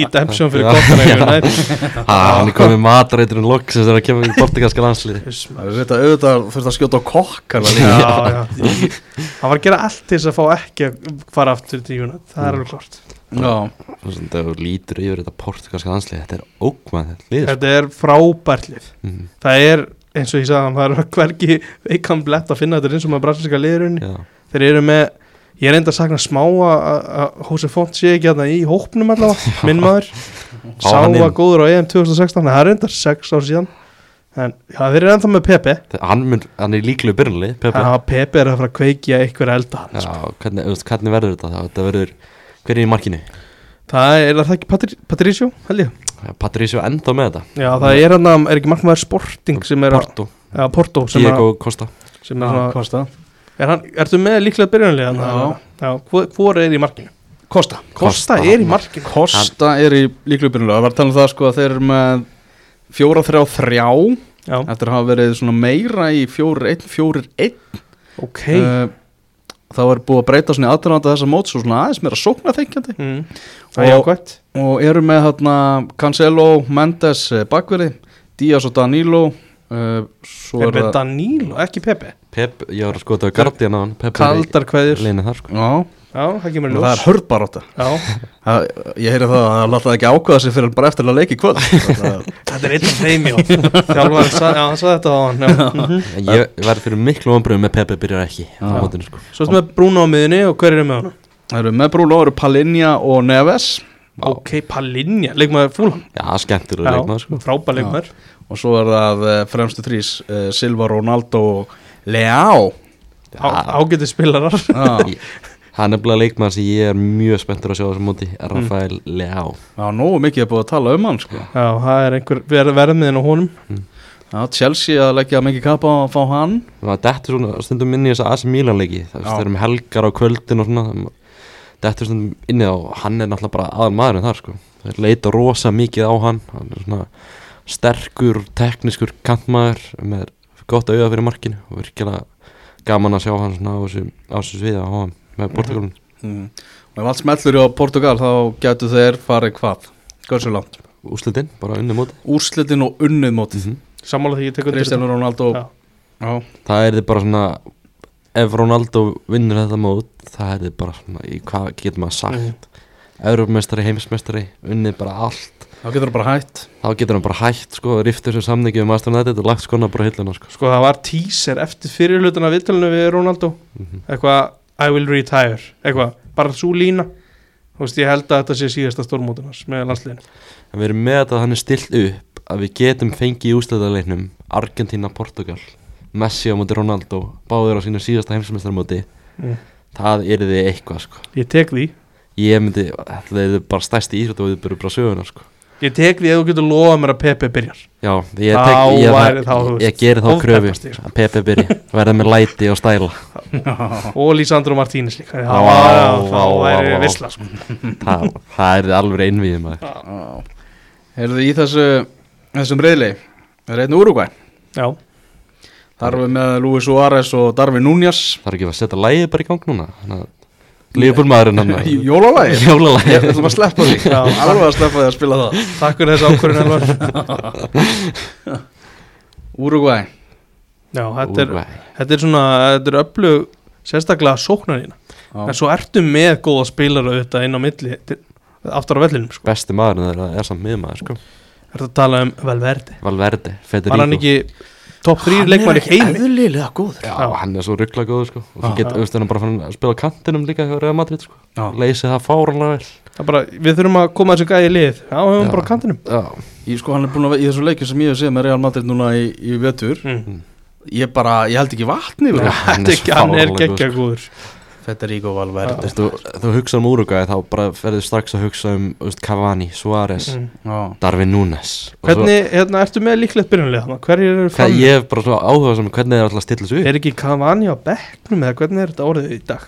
Speaker 3: fyrir kokkana
Speaker 2: Já.
Speaker 3: United <laughs>
Speaker 2: ha, hann er komið matreiturinn loksins þegar að kemur í portugalska landsliði
Speaker 1: Það er þetta auðvitað þurft að skjóta
Speaker 3: já Hann var að gera allt til þess að fá ekki að fara aftur til United. Það er alveg klart.
Speaker 1: Já,
Speaker 2: þegar þú lítur yfir þetta portugalska landslið þetta er ógmæð lið sko.
Speaker 3: Þetta er frábært lið.
Speaker 2: Mhm.
Speaker 3: Það er, eins og ég sagði það er hvergi veikan blett að finna þetta eins og með brasilíska liðurinn. Þeir eru með Ég er enda að sakna smá að- að að Jose Font sé ekki hérna í hópnum allavega <laughs> Minn maður Sá að góður á EM 2016 Það er enda 6 ár síðan En já, þeir eru ennþá með Pepe
Speaker 2: hann, mun, hann er líklega byrjunli Pepe
Speaker 3: Pepe er að fara að kveikja einhver elda
Speaker 2: Já,
Speaker 3: sko.
Speaker 2: hvernig, hvernig verður þetta? Þetta verður, hver er í markinu?
Speaker 3: Það er, er það ekki Patri, Patricio, held ég
Speaker 2: Patricio enda með þetta.
Speaker 3: Já, það er hann að, er ekki markmaður Sporting sem er að,
Speaker 2: Porto,
Speaker 3: já, Porto sem er,
Speaker 2: Diego Costa.
Speaker 3: sem er svona,
Speaker 1: Kosta
Speaker 3: er hann, ertu með líklega byrjunlega
Speaker 1: Já.
Speaker 3: Já, hvor, er í markinu?
Speaker 1: Kosta
Speaker 3: Kosta
Speaker 2: Costa,
Speaker 3: er í
Speaker 2: hann-
Speaker 3: markinu.
Speaker 1: Kosta er í líklubinu Það var að tala um það sko að þeir eru með fjóra þrjá þrjá.
Speaker 3: Já,
Speaker 1: eftir að hafa verið svona meira í fjórir einn, fjórir einn.
Speaker 3: Ok.
Speaker 1: Uh, þá er búið að breyta svona í aðduranda þessa móts og svona aðeins meira sókna þeikjandi
Speaker 3: mm.
Speaker 1: Og- og eru með hérna Cancelo, Mendes eh, bakverði, Díaz og Danilo uh, það
Speaker 3: Danilo, ekki Pepe?
Speaker 2: Pep, ég var að skoða á Guardian á hann
Speaker 3: Kaldar kveður
Speaker 2: Leina þar sko.
Speaker 1: Já,
Speaker 3: Já, það kemur
Speaker 1: og það er
Speaker 3: ljós
Speaker 1: hörð baróta
Speaker 3: Já, <laughs>
Speaker 1: Það- Ég heyri það að það láta ekki ákvaða sig fyrir bara eftir að leiki kvöld. <laughs> Það-
Speaker 3: þetta er einn af þeim, já. Þjálfarinn, sa- já, hann sagði þetta á hann já. Mhm.
Speaker 2: En Ég verði fyrir miklu ombröðum með Pepe byrjar ekki mótinu sko.
Speaker 3: Svo ertu með Bruno á miðunni og hver er með hann?
Speaker 1: Það eru með Brúlo, eru Palinja og Neves.
Speaker 3: Ok, Palinja, leikmaður fúlan
Speaker 2: Já, skemmtilega leikmaður sko.
Speaker 3: frábær leikmaður.
Speaker 1: Og svo er það eh, fremstu þrís uh, Silva, Ronaldo og Leao.
Speaker 3: Á- Ágæti spilarar.
Speaker 1: Já,
Speaker 2: Hann er bara leikmaður sem ég er mjög spenntur að sjá á þessum móti Rafael Leao.
Speaker 1: Já, nógu mikið er búið að tala um hann sko.
Speaker 3: Já, það er einhver ver, verðmiðin á honum.
Speaker 1: Já, Chelsea að leggja mikið kappa á að fá hann.
Speaker 2: Það dettur svona stundum inn í þessa AC Milan leiki. Það er með helgar á kvöldin og svona. Dettur stundum inn í það og hann er náttúrulega bara aðal maðurinn þar sko. Það leita rosa mikið á hann. Hann er svona sterkur, teknískur kantmaður með gott auða fyrir markinu og virkilega gaman að sjá hann svona á þessu, á þessu sviða á hann með Portugalun
Speaker 1: mm. og ef allt smellur á Portugal þá getur þeir farið hvað Hversu langt?
Speaker 2: Úslitinn, bara unni móti
Speaker 1: Úrslitin og unnið mótið
Speaker 2: Mhm.
Speaker 3: Sammála því ég tekur
Speaker 1: Cristiano Ronaldo
Speaker 3: Já.
Speaker 1: Já.
Speaker 2: Það er þið bara svona ef Ronaldo vinnur þetta mót það er þið bara svona, í hvað getur maður sagt mm. Európmestari, heimsmestari unnið bara allt
Speaker 1: þá getur það bara hætt
Speaker 2: þá getur hann bara hætt sko, rifta þessu samningi um Aston United og lagt skona bara hilluna sko.
Speaker 3: Sko það var teaser eftir fyrirlutuna viðtalinu við Ronaldo
Speaker 2: Mhm.
Speaker 3: Eitthvað, I will retire Eitthvað, bara svo lína Þú veist, ég held að þetta sé síðasta stórmótunars með landsliðinu
Speaker 2: en við erum með þetta að hann er stilt upp að við getum fengið í ústöðalegnum Argentina, Portugal Messi á móti Ronaldo báður á sínu síðasta heimsmeistarmóti
Speaker 3: Mm.
Speaker 2: það er þið eitthvað sko.
Speaker 3: Ég tek því
Speaker 2: ég myndi, það er bara stærsti íþrótt og við byrjum bara söguna sko.
Speaker 3: Ég tek því að þú getur lofað mér að Pepe byrjar.
Speaker 2: Já, ég,
Speaker 3: Þá
Speaker 2: tek, ég,
Speaker 3: væri
Speaker 2: ég,
Speaker 3: þá,
Speaker 2: ég, ég geri þá kröfu
Speaker 3: sko.
Speaker 2: að Pepe byrja, verða með læti og stæla. <laughs>
Speaker 3: Og Lísandro Martínez líka
Speaker 2: vá.
Speaker 3: visla sko. <laughs>
Speaker 2: það, það er alveg einvið maður.
Speaker 1: Heyrðu í þessu þessum reyðli Það er einn
Speaker 3: Já,
Speaker 1: Þar erum við með Luis Suárez og Darvin Núñas
Speaker 2: Það er ekki að setja lægið bara í gang núna Lífbúl maðurinn hann
Speaker 1: Jólalagi
Speaker 2: Jólalagi
Speaker 1: Ég ætlum að sleppa því.
Speaker 3: Já.
Speaker 1: Alveg að sleppa því að spila það.
Speaker 3: Takk fyrir þessu ákvörðin Elvar. <laughs>
Speaker 1: Uruguay
Speaker 3: Já, þetta er, þetta er svona Þetta er öflug sérstaklega sóknarina
Speaker 1: Já.
Speaker 3: En svo ertu með góða spilara auðvitað inn á milli til, Aftur á vellinum sko.
Speaker 2: Besti maðurinn þeirra er samt miðmaður sko.
Speaker 3: Ertu að tala um Valverde?
Speaker 2: Valverde, Federico.
Speaker 3: Var hann ekki topp 3 leikmar í heim
Speaker 1: eðlilega góður.
Speaker 2: Já, hann er svo ruggla góður sko. Og getur, þú hann er bara að spila á kantinum líka hjá Real Madrid sko. Leysið það fáranlega vel.
Speaker 3: Það er bara, Við þurfum að koma þessu gæði í lið. Já, við höfum bara á kantinum.
Speaker 2: Já,
Speaker 1: Í sko hann er búin að vera í þessu leikju sem ég hef séð með Real Madrid núna í, í vetur.
Speaker 3: Mm.
Speaker 1: Ég bara, ég held ekki vatni
Speaker 2: Já.
Speaker 1: hann.
Speaker 2: hann er
Speaker 3: er ekki, hann er geggja góður
Speaker 1: Federico Valverde
Speaker 2: þú þú, þú hugsa um Uruguay þá bara ferður strax að hugsa um veist, Cavani, Suárez,
Speaker 3: mm.
Speaker 2: Darvin Núnes Og svo-
Speaker 3: Hvernig, hérna, ertu með líklegt byrjunlega þannig? Hverjir eru fram?
Speaker 2: ég er bara svo áhuga sem hvernig er alltaf að stilla þessu upp
Speaker 3: Er ekki Cavani á bekknum eða hvernig er þetta orðið í dag?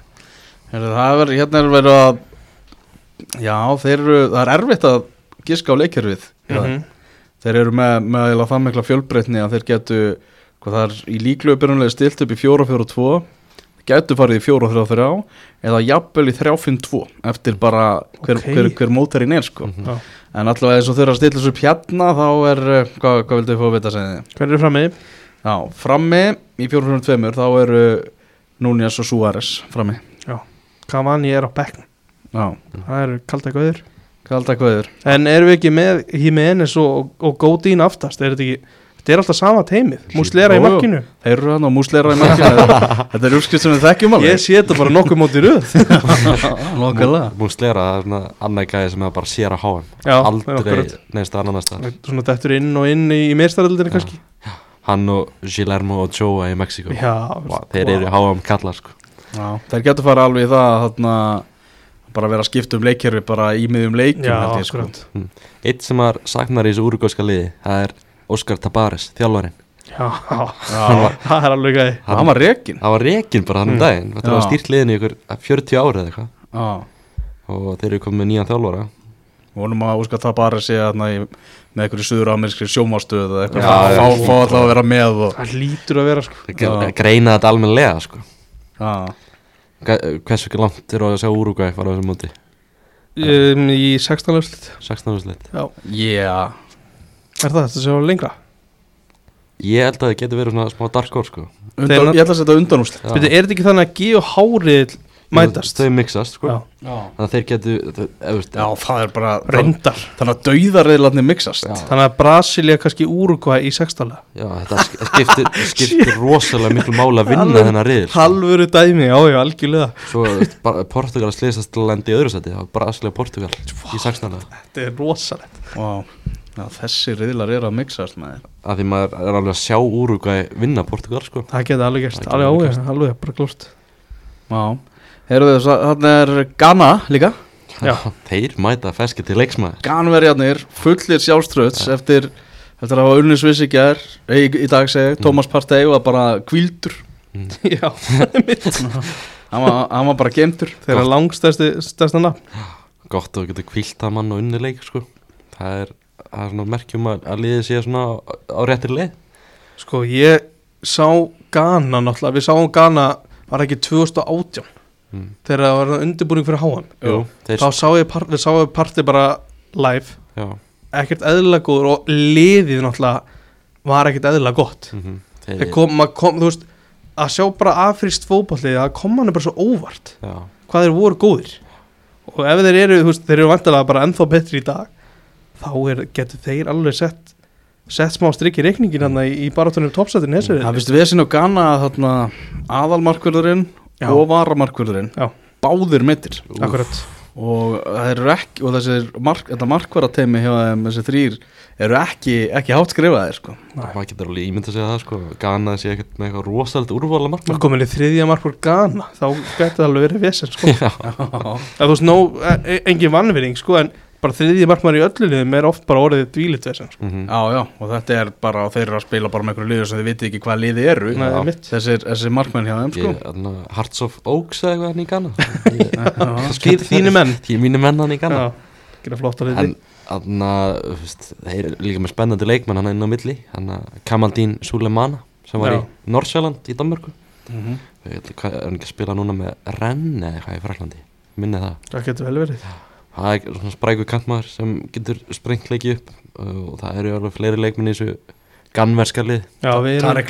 Speaker 1: Heyrðu, Það er, hérna er verið að Já, þeir eru, það er erfitt að giska á leikjörfið
Speaker 3: Mm
Speaker 1: Þeir eru með, með eiginlega það mikla fjölbreytni að þeir getu hvað það er í líklegu byrjunlega stilt upp í 4-4-2 getu farið í 4-3-3 eða jafnvel í 3-5-2 eftir bara hver,
Speaker 3: Ok.
Speaker 1: hver, hver mótarinn er sko.
Speaker 2: Mhm.
Speaker 3: Já.
Speaker 1: en allavega eins og eru að stilla upp hérna þá er, eh, hvað, hvað vildu þið fá að vita að segja þið?
Speaker 3: Hverjir eru frammi?
Speaker 1: Já, frammi í 4-5-2 þá eru Núnias og Suárez frammi
Speaker 3: Cavani er á bekknum
Speaker 1: Já,
Speaker 3: Það eru kalda gauður
Speaker 1: hvað alltaf hvað er?
Speaker 3: En erum við ekki með Jimenez og, og Godín aftast? Er þetta ekki Þetta er alltaf sama teimið Múslera í markinu.
Speaker 1: Þeir eru hann og múslera í markinu. <laughs> Þetta er úrskipt sem við þekkjum alveg.
Speaker 3: Ég sé þetta bara nokkuð móti röð. <laughs>
Speaker 2: Múslera, það er svona annað gæði sem er bara sér að háa Aldrei neðst að annan stað
Speaker 3: Svona dettur inn og inn í,
Speaker 2: Já.
Speaker 3: kannski.
Speaker 2: Hann og Guillermo Ochoa í Mexiko
Speaker 3: Já,
Speaker 2: Vá, Þeir eru háa um kallar sko.
Speaker 1: Já, þeir getur fara alveg í það þarna, bara vera að skipta um leikkerfi bara í miðjum leikjum sko.
Speaker 3: akkurat.
Speaker 2: Eitt sem var saknar í þessu úrugóska liði Það er Óskar Tabares, þjálfarinn.
Speaker 3: Já,
Speaker 1: Já,
Speaker 3: það er alveg gæði
Speaker 1: hann var rekin
Speaker 2: Það var rekin bara hann um
Speaker 3: Mm.
Speaker 2: daginn. Þetta var stýrt liðinu í ykkur 40 árið eða eitthvað.
Speaker 1: Já,
Speaker 2: Og þeir eru komið með nýjan þjálfara.
Speaker 1: Vonum að úska það bara sé þarna í, með einhverju suður amerískri sjómastöð eða eitthvað,
Speaker 2: Já,
Speaker 1: fá, alltaf að vera með og,
Speaker 3: Það lítur að vera sko.
Speaker 2: Greina þetta almennilega sko. Hversu ekki langt eru að sjá Úrugvæ fara á þessum móti?
Speaker 3: Um, Í 16 löfslit
Speaker 2: 16 úrslit.
Speaker 3: Já,
Speaker 1: yeah.
Speaker 3: Er það þetta sem var lengra?
Speaker 2: Ég held að það getur verið svona smá dark horse sko.
Speaker 1: Undan,
Speaker 3: Þeir-
Speaker 1: ég ætla að setja undanúsli
Speaker 2: Já.
Speaker 3: Byrju, er þetta ekki þannig að Geo Hárið mætast?
Speaker 2: Þau mixast sko.
Speaker 3: Já,
Speaker 1: Já,
Speaker 2: Þannig að þeir getu þau- ef, veist,
Speaker 1: Já það er bara
Speaker 3: reyndar.
Speaker 1: Þannig að dauðarriðlarnir mixast.
Speaker 2: Já.
Speaker 3: Þannig að Brasilia kannski Úrugvæ í sextala.
Speaker 2: Já, þetta sk- skiptir, skiptir rosalega miklu máli að vinna þennan riðil sko.
Speaker 3: Halvuru dæmi, já, já, algjörlega.
Speaker 2: Svo þú Portugal að lendi í öðru seti Það var Brasilia Portugal í 16.
Speaker 3: Þetta er rosalegt.
Speaker 1: Vá, Já, þessi riðlar eru að mixast með þér
Speaker 2: Af því maður er alveg að sjá Úrugvæ vinna Portugal sko.
Speaker 3: Það geti alveg gerst,
Speaker 2: Það
Speaker 3: alveg áhuga, alveg bara klórt
Speaker 1: Já, heyrðu þess að þarna er Ghana líka.
Speaker 3: Já. <laughs>
Speaker 2: Þeir mæta feski til leiksmaður
Speaker 1: Ganverjarnir fullir sjálfströðs eftir, eftir að hafa unnið svissi gær. Í, í dag segi, Thomas Partey var bara kvildur <laughs>
Speaker 3: Já,
Speaker 1: hann var, hann var bara gemtur
Speaker 3: þeirra nafn.
Speaker 2: Gott að geta kvílt að mann og unni leik sko. Það er, það er svona merkjum að, að liðið sé svona á, á réttir leið?
Speaker 3: Sko, ég sá Ghana náttúrulega, við sáum Ghana var ekki 2018
Speaker 2: mm.
Speaker 3: þegar það var undirbúning fyrir háan
Speaker 2: Jú,
Speaker 3: þá sá ég, part, við sáum partið bara live,
Speaker 2: já,
Speaker 3: ekkert eðlilega góður og liðið náttúrulega var ekkert eðlilega gott.
Speaker 2: Mm þeir,
Speaker 3: þeir kom, kom, þú veist að sjá bara afrist fótballið að koma hann bara svo óvart
Speaker 2: já,
Speaker 3: hvað þeir voru góðir. Og ef þeir eru, þú veist, þeir eru vantilega bara ennþá betri í dag þá er, getur þeir alveg sett sett smá strikk í reikningin hann í, í barátunum toppsættin þessu
Speaker 1: Það finnst við sinni á Ghana að þarna aðalmarkverðurinn
Speaker 3: Já.
Speaker 1: og varamarkverðurinn
Speaker 3: Já.
Speaker 1: báðir mittir
Speaker 3: akkurat
Speaker 1: og það eru ekki og mark, þetta markverðarteimi hjá þeim þessi þrýr eru ekki, ekki hátt skrifaðir sko.
Speaker 2: maður getur alveg ímynd að segja það sko Gana sé ekkert með eitthvað rosalega úrvala
Speaker 3: og
Speaker 2: markmann
Speaker 3: komin í þriðja mark úr Ghana þá getur það alveg verið vesen sko. <laughs> að þú veist, nó, e, e, engin vannverðing sko, en bara þriðja markmann í öllu liðum er oft bara orðið dvílit vesen sko.
Speaker 2: mm
Speaker 1: Já, já, og þetta er bara, þeir eru að spila bara með einhverju liður sem þið vitið ekki hvað liði eru.
Speaker 3: Nei,
Speaker 1: þessir, þessir markmenn hjá þeim sko.
Speaker 2: Hearts of Oaks eða eitthvað hann í Gana <laughs>
Speaker 3: Þín- þínir menn.
Speaker 2: Því mínu menn hann í
Speaker 3: að
Speaker 2: En þú veist, þeir eru líka með spennandi leikmann hann inn á milli. Hann Kamaldín Sulemana sem var
Speaker 3: Já.
Speaker 2: í Norsjöland í Danmörku.
Speaker 1: Mhm.
Speaker 2: Veit ekki hvað, er hann ekki að spila núna með Rennes eða eitthvað í Fraklandi minni það.
Speaker 3: Það getur vel verið
Speaker 2: það er svona spræku kantmaður sem getur sprengt leiki upp uh, og það eru alveg fleiri leikminn í þessu ganverska lið.
Speaker 3: Já, við erum
Speaker 1: Tarek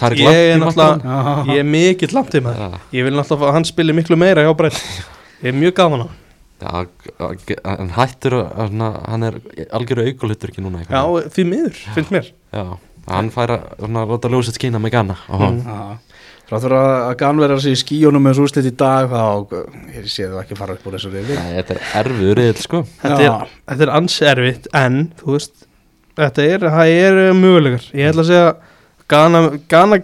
Speaker 2: Tarek
Speaker 3: ég er náttúrulega. ég er mikill landið með
Speaker 2: Já,
Speaker 3: ég vil náttúrulega að hann spili miklu meira hjá breytt <laughs> ég er mjög gaman á
Speaker 2: já, hann hættur hann er algjöru aukulhutur ekki núna
Speaker 3: já,
Speaker 2: eitthvað.
Speaker 3: því miður, finnst mér.
Speaker 2: Já, hann fær að láta ljósið skýna með Gana og
Speaker 1: Þrátt fyrir að Ganverjar sé í skíunum með þessu úrslit í dag þá, ég sé það ekki fara upp úr þessu
Speaker 2: Nei, þetta er erfiður riðil sko.
Speaker 3: Þetta er, þetta er ansi erfitt en, þú veist þetta er, það er mögulegar ég ætla að segja Gana, Gana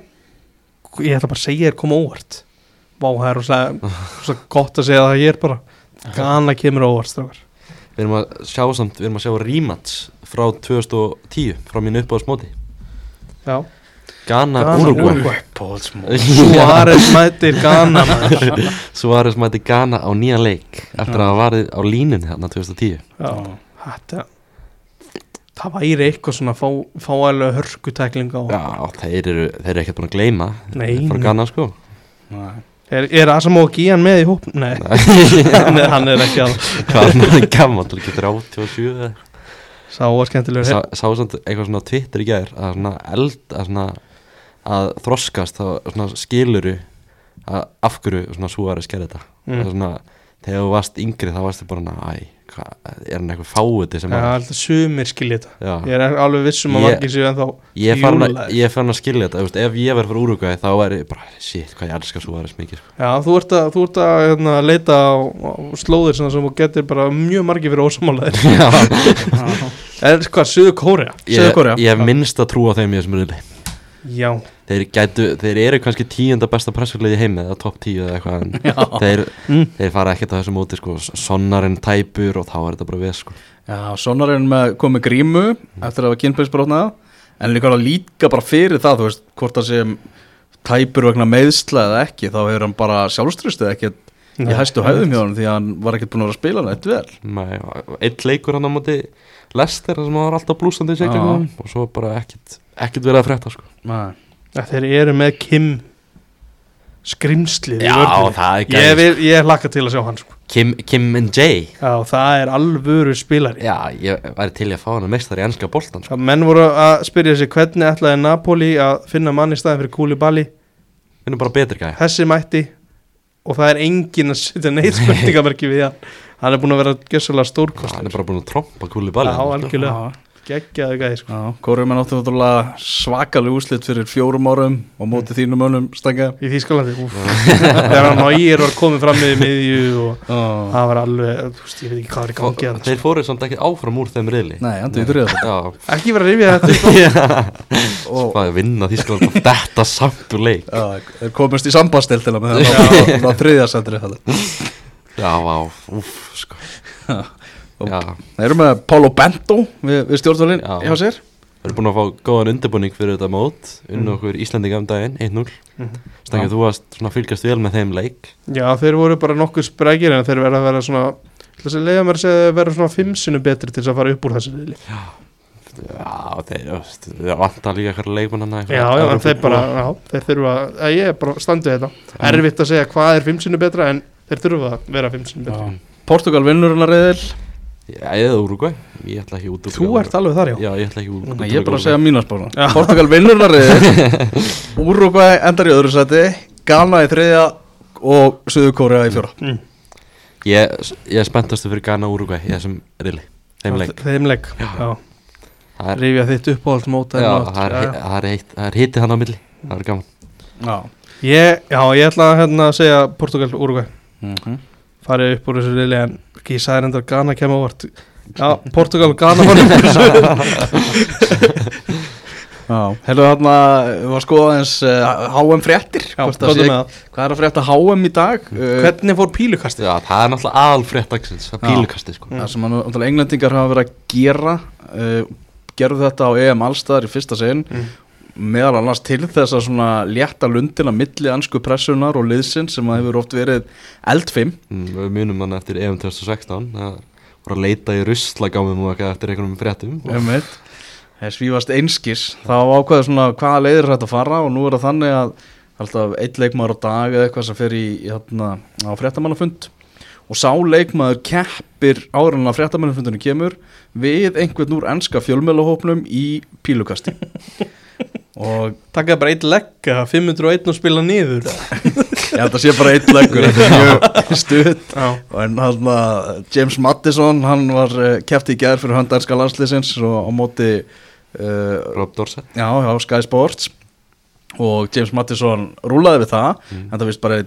Speaker 3: ég ætla bara að segja þér koma óvart. Vá, það er rosalega gott að segja það hér bara. Gana kemur óvart strákar.
Speaker 2: Við erum að sjá samt, við erum að sjá rematch frá 2010, frá mínu uppáðsmóti
Speaker 3: Já,
Speaker 2: Ghana,
Speaker 3: Ghana,
Speaker 2: Uruguay
Speaker 3: Suárez mætir maður. <laughs>
Speaker 2: Suárez mæti Ghana á nýja leik eftir að hafa varið á línunni þarna 2010
Speaker 3: Já, þetta það væri eitthvað svona fá, fá alveg hörkutækling á.
Speaker 2: Já, þeir eru, þeir eru ekkert búin að gleyma.
Speaker 3: Nei,
Speaker 2: frá
Speaker 3: nei.
Speaker 2: Ghana sko.
Speaker 3: Er, er Asamoah Gyan með í hóp? <laughs> <laughs> Nei, hann er, hann er ekki að
Speaker 2: Hvað er hann gammal, það getur 87 eða
Speaker 3: sá að skemmtilegur
Speaker 2: Sá, sá samt eitthvað svona Twitter í gær að svona eld að svona að þroskast þá svona skiluru að af hverju svona Suárez gerði þetta
Speaker 3: Mm.
Speaker 2: Það er svona, þegar þú varst yngri þá varst þið bara, æ, hvað, er hann eitthvað fáiði sem
Speaker 3: Já,
Speaker 2: að
Speaker 3: alltaf sumir skilja þetta. Ég er alveg vissum að
Speaker 2: Ég-
Speaker 3: margir séu en þá
Speaker 2: Ég er farin að, ég er skilja þetta, veist, ef ég verður fyrir Úrugvæði þá væri ég bara, shit, hvað ég elska Suárez mikið sko.
Speaker 3: Já, þú ert að, þú ert að hérna, leita á, á slóðir sem þú getur bara mjög margir fyrir ósamálaðir <laughs> En hvað, Suður Kórea?
Speaker 2: ég, ég minnst að trúa þeim í þessum riðli.
Speaker 3: Já,
Speaker 2: þeir, gætu, þeir eru kannski tíunda besta pressurleið í heimi eða topp tíu eða eitthvað en þeir,
Speaker 3: Mm.
Speaker 2: þeir fara ekkert á þessu móti sko, sonnarinn tæpur og þá er þetta bara við sko.
Speaker 1: Já, Sonnarinn með komið grímu eftir að hafa kynbæðisbrotnað en líka, líka bara fyrir það, þú veist, hvort það sem tæpur vegna meðsla eða ekki, þá hefur hann bara sjálfströstið ekkert í
Speaker 3: Nei,
Speaker 1: hæstu hæðum hjá hann því að hann var ekkert búin að vera að spila hann eitt vel.
Speaker 2: Nei, eitt leikur hann á móti Lester sem var alltaf blúsandi í seglingum og svo bara ekkert, ekkert verið að frétta sko.
Speaker 1: Nei.
Speaker 3: Ja, þeir eru með Kim skrimslið
Speaker 2: Já, er
Speaker 3: ég, ég hlakka til að sjá hann sko.
Speaker 2: Kim, Kim and Jay.
Speaker 3: Já, það er alvöru spilari.
Speaker 2: Já, ég væri til að fá hann að meistar í ennska boltan sko.
Speaker 3: Menn voru að spyrja sig hvernig ætlaði Napoli að finna mann í staðin fyrir Kúli Bali
Speaker 2: erum bara betri gæði
Speaker 3: Hessi mætti og það er engin að setja neitt spurningamerki við hann. Hann er búin að vera gjössalega stórkost
Speaker 2: hann er bara búin að trompa kúli balli
Speaker 3: Já, algjörlega, geggjaði gæði sko.
Speaker 1: Já, Kórum er náttúrulega svakalega úslit fyrir fjórum árum og móti þínum önum stanga
Speaker 3: í Þýskalandi þegar hann Nóir var komið fram með miðju og það var alveg, þú veist, ég veit ekki hvað er í gangi að
Speaker 2: þeir fóru samt ekki áfram úr þeim
Speaker 1: hann
Speaker 2: já,
Speaker 3: ekki vera að rifja þetta <laughs> upp.
Speaker 1: og
Speaker 2: er vinna Þískland og þetta samt úr leik?
Speaker 1: Já, þeir komast í sambastil til að með það. Á þriðja sendri
Speaker 2: já, á, úf, sko Já,
Speaker 1: Þeir eru með Paulo Bento við, við stjórnvölin
Speaker 2: Já.
Speaker 1: hjá sér.
Speaker 2: Við erum búin að fá góðan undirbúning fyrir þetta mót. Unnu okkur Íslandinga um daginn, 1-0
Speaker 3: Mhm.
Speaker 2: Stangið, þú varst svona fylgjast vel með þeim leik.
Speaker 3: Já, þeir voru bara nokkuð sprækir en þeir verða að vera svona leiða mér að segja að þeir verða svona fimm sinnum betri til að fara upp úr þessu liðli
Speaker 2: já, veist, þeir vantar líka hverja leikmannana
Speaker 3: Já, já, en þeir bara, já, þeir þurfa að ég er bara standið þetta. Erfitt að segja hvað er fimm sinnum betra en þeir þurfa að vera fimm sinnum betra
Speaker 1: Portugal vinnur hennar reyðil
Speaker 2: já, eða Uruguay, ég ætla ekki út
Speaker 3: Þú ert alveg þar, já.
Speaker 2: Já, ég ætla ekki út
Speaker 1: ég er bara að segja mína spána
Speaker 3: Já.
Speaker 1: Portugal vinnur hennar reyðil Uruguay endar í öðru seti Ghana í þriðja og Suður Kórea í fjóra
Speaker 3: mm.
Speaker 2: ég, ég er spenntastu fyrir Ghana og Uruguay í þessum riðli, þeim leik.
Speaker 3: Þeim leik,
Speaker 2: Já.
Speaker 3: já.
Speaker 2: Það er,
Speaker 3: Rifja þitt uppáhalds móta
Speaker 2: það er, er, er hitið hann á milli. Það er gaman.
Speaker 1: Já.
Speaker 3: Ég, já, ég ætla að hérna að segja Portugal, Uruguay
Speaker 1: Mhm.
Speaker 3: Farið upp úr þessu liðli en ekki ég sagði reyndar Ghana kemur á vart Já, <laughs> Portugal og Ghana var upp úr þessu
Speaker 1: Já, hefðu þarna, við varum að skoða eins uh, HM fréttir
Speaker 3: Já, hvað
Speaker 1: sé-
Speaker 3: er
Speaker 1: er að frétta HM í dag? Uh,
Speaker 3: Hvernig fór pílukastið?
Speaker 2: já, það er náttúrulega aðalfrétt dagsins það
Speaker 1: Já.
Speaker 2: pílukasti sko.
Speaker 1: Það sem englendingar hafa verið að gera uh, gerðu þetta á EM Allstar í fyrsta sinn
Speaker 3: Mm.
Speaker 1: Meðal annars til þess að svona létta lundina milli ansku pressunar og liðsinn sem að hefur oft verið eldfimm.
Speaker 2: Mm, við munum hann eftir EM 2016 það voru að leita í ruslagámum og eitthvað eftir einhverjum fréttum.
Speaker 1: Það svífast einskis. Þá ákveður svona hvaða leiðir þetta að fara og nú er það þannig að alltaf eitt leikmaður á dag eða eitthvað sem fer í, í hérna, á fréttamannafund. Og sá leikmaður keppir en að fréttamannafundinu kemur við einhvern úr enska fjölmjölahópnum í pílukasti <laughs> og
Speaker 3: Takkaði bara eitt legg að 501 og spila niður. <laughs>
Speaker 1: Ég held að sé bara eitt leggur þetta er mjög stutt. En hann James Maddison hann var uh, keppt í gerð fyrir höndarska landsliðsins og á móti uh,
Speaker 2: Rob Dorset.
Speaker 1: Já, já, Sky Sports. Og James Maddison rúlaði við það
Speaker 2: Mm.
Speaker 1: en það vist bara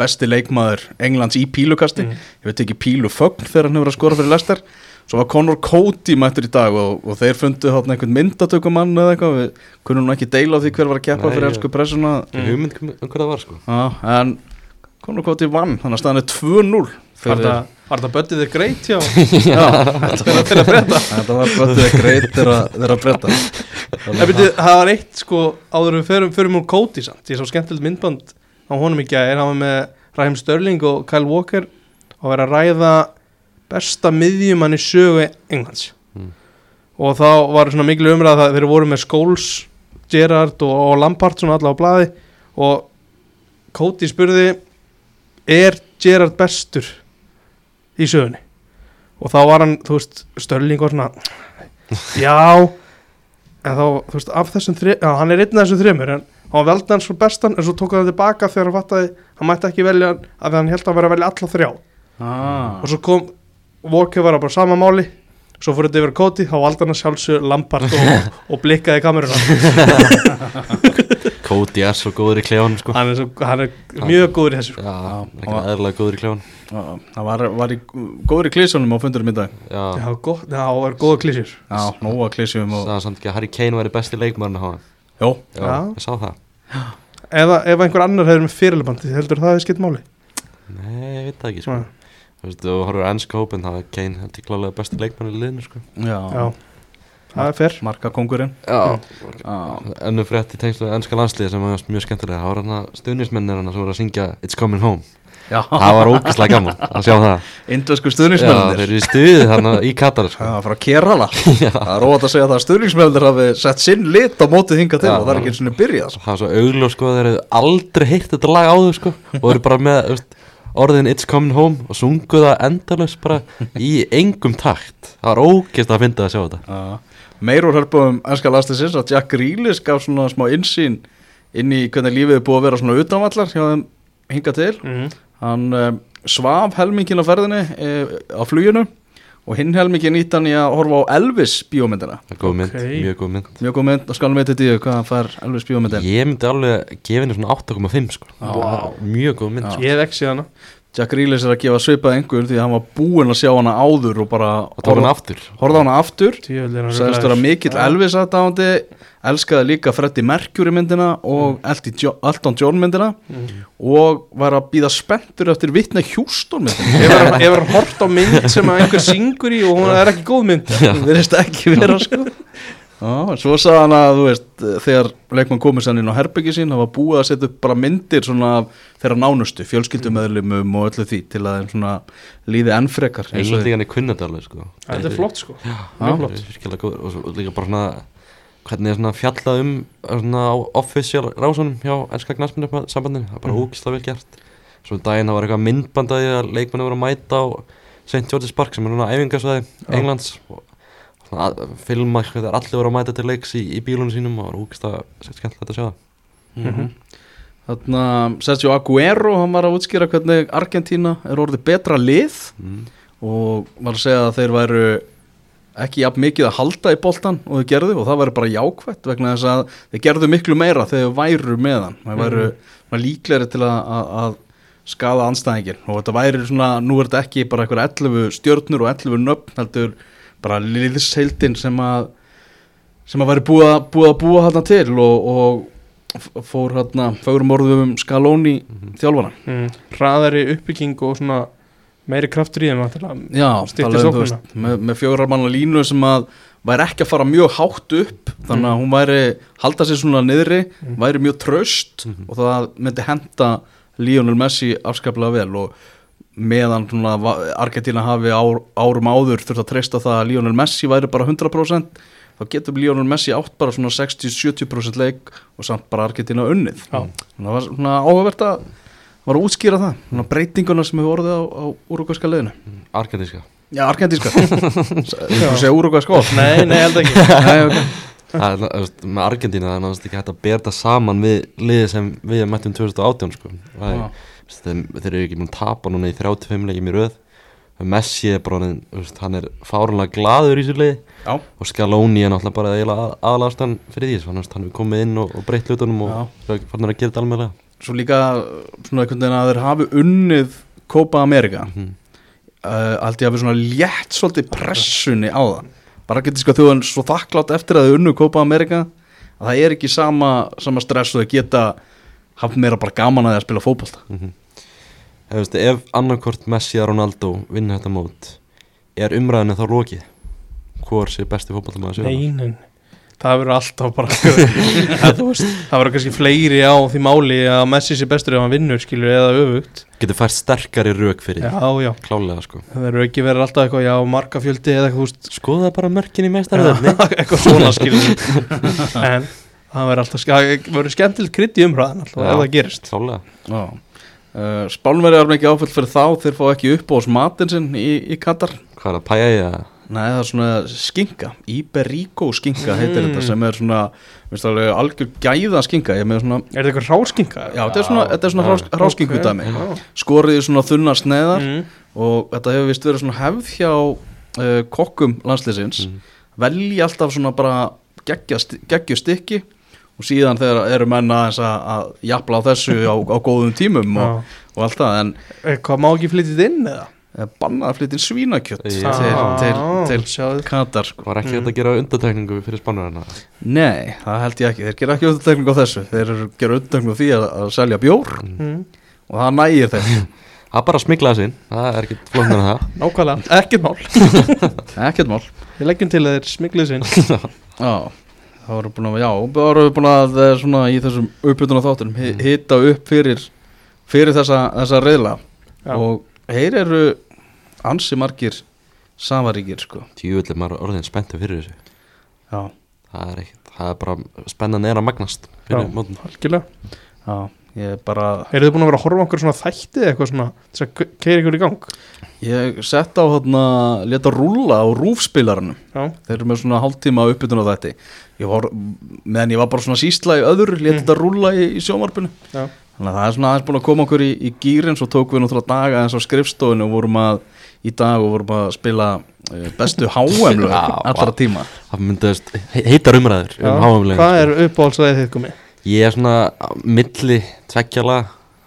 Speaker 1: besti leikmaður Englands í pílukasti.
Speaker 3: Mm.
Speaker 1: ég veit ekki pílufögn þegar hann hefur að skora fyrir Lester svo var Conor Cody mættur í dag og, og þeir fundu þarna einhvern myndatökumann eða eitthvað, við kunum nú ekki deila á því hver var að keppa
Speaker 2: Nei,
Speaker 1: fyrir elsku pressuna.
Speaker 2: Hugmynd um það var sko.
Speaker 1: Já, en Conor Cody vann. Þannig að staðan er 2-0
Speaker 3: var það var það böttið þig greit hjá <laughs>
Speaker 1: já, þetta <laughs>
Speaker 3: til að breyta
Speaker 1: þetta var böttuð greit þeirra þeirra breyta
Speaker 3: Það það var eitt sko áður en við förum, förum úr Cody samt. Ég sá skemmtilegt myndband á honum í gæðir hann var með Raheem Sterling og Kyle Walker og verið að ræða besta miðjumann í sögu Englands.
Speaker 2: Mm.
Speaker 3: og þá var svona miklu umræða að þeir voru með Scholes, Gerrard og, og Lampard svona alla á blaði. Og Cody spurði er Gerrard bestur í sögunni? Og þá var hann, þú veist, Sterling var svona <laughs> já. En þá, þú veist, af þessum já, hann er einn af þessum þrimur en hann veldi hann svo bestan en svo tók hann tilbaka þegar hann fattaði hann mætti ekki velja því hann held að vera að velja alla þrjá.
Speaker 1: Ah.
Speaker 3: og svo kom Walker var bara sama máli. Svo fór þetta yfir að Cody þá valdi hann að sjálfsög Lampard og, <laughs> og blikkaði kameruna. <laughs>
Speaker 2: Cody er svo góður í klefanum sko.
Speaker 3: Hann er, svo, hann er mjög góður í þessu sko.
Speaker 2: Já, ekki
Speaker 1: og-
Speaker 2: eðlilega góður í klefanum.
Speaker 1: Já, það var, var í góður í klísunum á fundurum í dag.
Speaker 2: Já,
Speaker 3: já, gott, já, og er góða klísjur
Speaker 1: Já, nóga klísjum og
Speaker 2: sagði samt ekki að Harry Kane væri besti á hann.
Speaker 1: Jó,
Speaker 2: Já,
Speaker 3: Já.
Speaker 2: ég sá það.
Speaker 3: Eða ef einhver annar hefur með fyrirlebandi heldur það hefur skipt máli?
Speaker 2: Nei, ég veit það ekki sko Þú veist, þú horfður á ennska hópin þá er Kane held ég klálega besti leikmarinn í liðinu sko.
Speaker 1: Já,
Speaker 3: já, það er fyrr
Speaker 1: marka kongurinn
Speaker 2: Já,
Speaker 1: Já,
Speaker 2: ennum frétt í tengslu ennska landsliði sem var mjög skemmtilega. Það var hann að stuðnismennir hann sem voru að syngja It's Coming Home.
Speaker 1: Já.
Speaker 2: Það var ógæslega gaman að sjá það.
Speaker 1: Indvesku
Speaker 2: Já, þeir eru í stuði þarna í Katar sko.
Speaker 1: Já, frá Kerala. <laughs> Það er óvægt að segja það að stuðningsmennir hafi sett sinn lit á mótið hinga til
Speaker 2: Já.
Speaker 1: og það er ekki eins og byrjað. Sko.
Speaker 2: það var svo augljós sko orðin It's Coming Home og sungu það endalaust bara í engum takt það var ógeðst að finna að sjá þetta
Speaker 1: Já. Meir úr hörpum ennska landsliðsins að Jack Grealish gaf svona smá insýn inn í hvernig lífið er búið að vera svona utanvallar hjá þeim hinga til
Speaker 3: mm.
Speaker 1: hann um, svaf helmingin á ferðinni e, á fluginu og hinn helmingin nýtt hann í að horfa á Elvis bíómyndina
Speaker 2: er góð mynd,
Speaker 3: Ok.
Speaker 2: mjög góð mynd
Speaker 1: mjög góð mynd og skalum við þetta í hvað hann fær Elvis bíómyndin
Speaker 2: Ég myndi alveg gefa henni svona 8,5 sko
Speaker 1: Vá.
Speaker 2: Mjög góð mynd sko.
Speaker 3: Ég séð hana
Speaker 1: Jack Reelis er að gefa svipað einhver því að hann var búinn að sjá hana áður og bara á hana aftur. Sagðist vera mikill. Elvis aðdáðandi elskaði líka Freddie Mercury myndina og Jo- Elton John myndina.
Speaker 3: Mm.
Speaker 1: og var að býða spenntur eftir Whitney Houston myndina.
Speaker 3: Hefur hann- hort á mynd sem einhver syngur í og hún er ekki góð mynd?
Speaker 1: Það verðist ekki vera sko Já, svo sagði hann að þú veist þegar leikmann komið sann inn á herbyggi sín það var búið að setja upp bara myndir svona af þeirra nánustu, fjölskyldumöðlumum og öllu því til að þeim svona líði enn frekar eins og
Speaker 2: England líka hann er kunnandi alveg sko
Speaker 3: Þetta er flott sko
Speaker 2: Já,
Speaker 3: Mjög flott.
Speaker 2: það er virkilega góð og svo líka bara svona hvernig er svona fjallað um svona á official rásunum hjá ennska knastmyndu sambandinu, það er bara
Speaker 3: Mhm.
Speaker 2: ógislega vel gert svo um daginn það var eitthvað myndbandaði að leikmennu voru að mæta á St. George's Park sem er núna æfingasvæði
Speaker 3: Já.
Speaker 2: Englands og filma þegar allir voru að mæta til leiks í, í bílunum sínum og það var ógislega skemmtilegt að sjá það
Speaker 1: Mhm. Þarna Sergio Aguero, hann var að útskýra hvernig Argentína er orðið betra lið
Speaker 2: mm.
Speaker 1: og var að segja að þeir væru ekki jafn mikið að halda í boltan og þau gerðu og það væri bara jákvætt vegna þess að þeir gerðu miklu meira þegar þau væru með hann þeir væru mm. líklegri til að, að, að skada anstæðingin og þetta væri svona, nú er þetta ekki bara eitthvað 11 stjörnur og 11 nöfn heldur bara liðsheildin sem að sem að væri búið að búið að búa hann til og, og fór hann fárum orðum um Scaloni þjálfana
Speaker 3: mm. Hraðari uppbygging og svona meiri kraftur í þeim
Speaker 1: þú
Speaker 3: sóknina.
Speaker 1: veist, með, með fjórar manna línu sem að væri ekki að fara mjög hátt upp þannig að hún væri, halda sér svona niðri
Speaker 3: Mm.
Speaker 1: væri mjög tröst og það myndi henda Lionel Messi afskaplega vel og meðan Argentina hafi ár, árum áður þurft að treysta það að Lionel Messi væri bara 100% þá getur Lionel Messi átt bara svona 60-70% leik og samt bara Argentina unnið.
Speaker 3: Já.
Speaker 1: þannig að það var svona áhugavert að var að útskýra það, svona breytinguna sem hefur orðið á, á úrugvæska liðinu.
Speaker 2: Argentíska.
Speaker 1: Já, argentíska. <laughs> Þú segja úrugvæð skól
Speaker 3: Nei, nei, held ekki. <laughs>
Speaker 1: Nei, ok.
Speaker 2: Það er, með Argentína það er náttúrulega ekki hægt að bera það saman við liðið sem við mættum 2018 sko. það er, þeir, þeir eru ekki búin að tapa núna í 35 leikjum í röð. Messi er bara, hann er fárunlega glaður í sér liði.
Speaker 1: Já,
Speaker 2: og Scaloni er náttúrulega bara eiginlega aðalastan fyrir því, þannig að hann er komið inn og, og breytt hlutunum og fannar að gera þetta alveg
Speaker 1: svo líka svona einhvern veginn að þeir hafi unnið Copa America
Speaker 2: mm.
Speaker 1: uh, held ég að við svona létt svolítið pressunni á það. Bara getið sko þjóðan svo þakklátt eftir að þau unnu Copa America að það er ekki sama, sama stress og þau geta haft meira bara gaman að því að spila fótbolta.
Speaker 2: Mm Ef, ef annarkvort Messi eða Ronaldo vinna þetta mót er umræðinu þá lokið? Hvor sé besti fótballtamaður
Speaker 3: Nei, nei, nei. það verður alltaf bara <laughs> það, verður kannski fleiri á því máli að Messi sé bestur ef hann vinnur skilur eða öfugt.
Speaker 2: Getur fært sterkari rauk fyrir
Speaker 3: Já, já,
Speaker 2: klálega sko.
Speaker 3: Það verður ekki verið alltaf eitthvað já, markafjöldi eða eitthvað, veist.
Speaker 2: Skoða bara mörkin í meistaröðinni <laughs>
Speaker 3: eitthvað svona skilur. <laughs> En það verður alltaf það verður skemmtilegt krydd í umræðan alltaf
Speaker 2: Já.
Speaker 3: ef það gerist.
Speaker 2: klálega
Speaker 1: Já uh, Spánverjar er mikið áfæll fyrir þá þeir fá ekki upp á matinn sinn í, í Katar
Speaker 2: hvað er að pæja í það
Speaker 1: Nei, það er svona skinka, Iberico skinka heitir
Speaker 3: Mm.
Speaker 1: þetta sem er svona, alveg algjör gæða með svona,
Speaker 3: Er þetta eitthvað ráskinga?
Speaker 1: já, þetta er svona, þetta er svona hrás, ráskingu
Speaker 3: Ok.
Speaker 1: dæmi, skorið í svona þunnar sneðar
Speaker 3: Mm.
Speaker 1: og þetta hefur vist verið svona hefð hjá uh, kokkum landsliðsins,
Speaker 2: Mm.
Speaker 1: velji alltaf svona bara geggju stykki og síðan þegar eru menn aðeins að, að jafla á þessu á, á góðum tímum og, og allt það, en
Speaker 3: Eitthvað má ekki flytið inn eða?
Speaker 1: eh, bannað inn svínakjött
Speaker 2: Já.
Speaker 1: til, til, til
Speaker 3: sjáðu.
Speaker 1: Katar, sko.
Speaker 2: var ekki þetta að gera undatekningu fyrir spánurina
Speaker 1: Nei, það held ég ekki, þeir gera ekki auðvitaðtekning á þessu. Þeir gera auðvitaðtekning á því að, að selja bjór.
Speaker 3: Mm.
Speaker 1: og það nægir þeim. <laughs>
Speaker 2: Það er bara að smigla þessin það er ekkert flóknar en það.
Speaker 3: Nákvæmlega, <laughs> ekkert mál.
Speaker 1: Ekkert mál.
Speaker 3: Við leggjum til að þeir smiklið sinn <laughs>
Speaker 1: Já, það voru búin að, já, það voru búin að eh, svona í þessum uppbytuna þáttunum hi- hita upp fyrir, fyrir þessa, þessa reyðla
Speaker 3: Já.
Speaker 1: og þeir eru ansi margir samaríkir, sko.
Speaker 2: Tjúvillig maður orðin spenntu fyrir þessu.
Speaker 1: Já,
Speaker 2: það er ekkert það er bara spennan er að magnast fyrir
Speaker 3: Já.
Speaker 2: mótin
Speaker 3: Algjörlega.
Speaker 1: Já, ég er bara
Speaker 3: Eru þið búin að vera að horfa á okkur svona þætti eða eitthvað svona þess að keira ykkur í gang?
Speaker 1: Ég sett á hérna, leta rúlla á rúfspilaranum.
Speaker 3: Já,
Speaker 1: Þeir eru með svona hálftíma uppbytun á þetta Ég var, meðan ég var bara svona sísla í öðru Leta þetta rúlla í, í sjómarpinu
Speaker 3: já,
Speaker 1: Þannig að það er svona aðeins búin að koma okkur í, í gýrin svo tókum við náttúrulega daga eins á skrifstofinu og vorum að í dag og vorum að spila eh, bestu <laughs>
Speaker 2: Já,
Speaker 1: allra tíma.
Speaker 2: Það myndast heitar umræður um háumlegin
Speaker 3: Er?
Speaker 2: Ég er svona milli tveggjala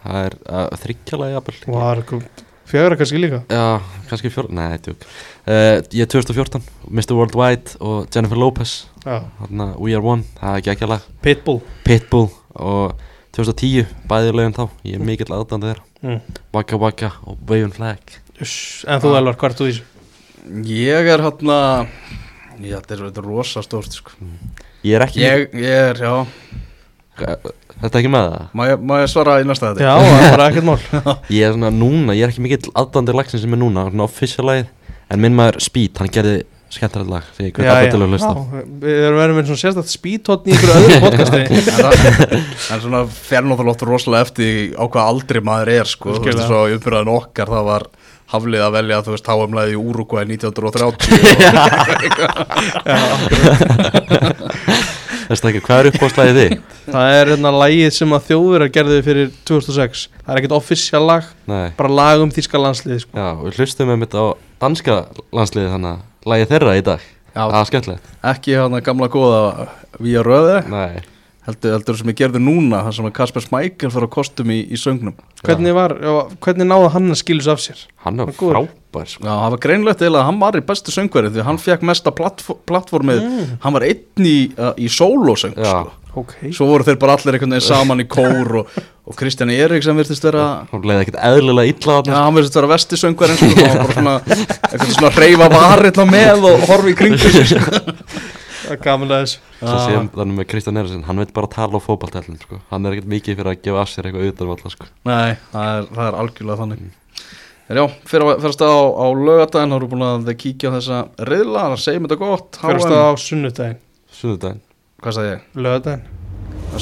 Speaker 2: Það er uh, þryggjala jafnvel
Speaker 3: fjögra kannski líka
Speaker 2: Já, kannski fjór, nei, tjók uh, Ég er 2014, Mr. Worldwide og Jennifer Lopez
Speaker 3: Já.
Speaker 2: Þarna We Are One, það er geggjala
Speaker 3: Pitbull
Speaker 2: Pitbull og 2010, bæði lögin þá Ég er mikill aðdandi þeirra
Speaker 3: mm.
Speaker 2: Waka Waka og Waving Flag
Speaker 3: Uss, En þú Elvar, hvað ert þú í þessu?
Speaker 1: Ég er hérna Já, þetta er, þetta er rosa stórt sko.
Speaker 2: Ég er ekki
Speaker 1: ég, ég er, já
Speaker 2: Þetta er ekki með það?
Speaker 1: Má ég, má ég svara í næsta þetta?
Speaker 3: Já, það er bara ekkert mál. <laughs>
Speaker 2: Ég er svona núna, ég er ekki mikill aðdandi lagsin sem er núna Svona official lagið En minn maður Speed, hann gerði skemmtilegt lag Þegar ég
Speaker 3: já,
Speaker 2: alltaf til að hlusta. Á.
Speaker 3: já, Við erum verið með svona sérstætt spítótt í ykkur öðru podcasti. <laughs>
Speaker 1: En svona fer náttúrulega oft rosalega eftir á hvað aldri maður er sko. Þú veist, svo í umfyrðan okkar það var haflið að velja, þú veist, HM-læði í Uruguay 1930
Speaker 2: Veistu ekki, hvað er uppáðslæðið þið?
Speaker 3: Það er hérna lagið sem að þjóðverðar gerðu fyrir 2006 Það er ekkert official lag,
Speaker 2: Nei,
Speaker 3: bara lag um þýska landslið sko.
Speaker 2: já, við hlustum með mitt á danska landsliði þannig að lagið þeirra í dag
Speaker 1: Já.
Speaker 2: Það er skemmtilegt
Speaker 1: Ekki hérna gamla góða Vía Röði
Speaker 2: Nei,
Speaker 1: heldur, heldur sem ég gerði núna það sem að Kasper Smækkel fyrir að kostum í, í söngnum
Speaker 3: Hvernig var, já, hvernig náða hann að skilja svo af sér?
Speaker 2: hann
Speaker 3: Hann góður.
Speaker 2: frábær sko.
Speaker 1: Já, það var greinlegt eða að hann var í bestu söngveri því hann fekk mesta plattf plattformið hann var einn í, uh, í sólósöng
Speaker 2: Já.
Speaker 1: sko.
Speaker 3: Ok
Speaker 1: svo voru þeir bara allir einhvern veginn saman í kór og, og Kristján Erik sem virtist vera
Speaker 2: Hún leiði ekkert eðlilega illa
Speaker 1: Já,
Speaker 2: þarna
Speaker 1: hann virðist vera vesti söngverinn sko, hann var bara svona, eitthvað svona reyfa varilla með og horfi í kringu sig sko. <laughs>
Speaker 3: Það er gaman að
Speaker 2: Svo séum þannig með Kristján Eriksson, hann veit bara tala á fótballtellin sko. Hann er ekkert mikið fyrir að gefa af sér eitthvað utan valla sko.
Speaker 1: Nei, það er, það er algjörlega þannig. En já, fyrir að fyrir að stað á, á lögadaginn þá erum við búin að kíkja á þessa reyðla, það segjum þetta gott.
Speaker 3: Fyrir
Speaker 1: HM.
Speaker 3: stað á sunnudaginn,
Speaker 2: Sunnudaginn.
Speaker 1: Hvað sagði ég?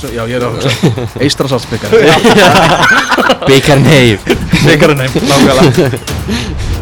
Speaker 1: se- Já, ég er að hugsa. <laughs>
Speaker 2: Heif
Speaker 1: Byggarinn <laughs> heim, nákvæmlega <laughs>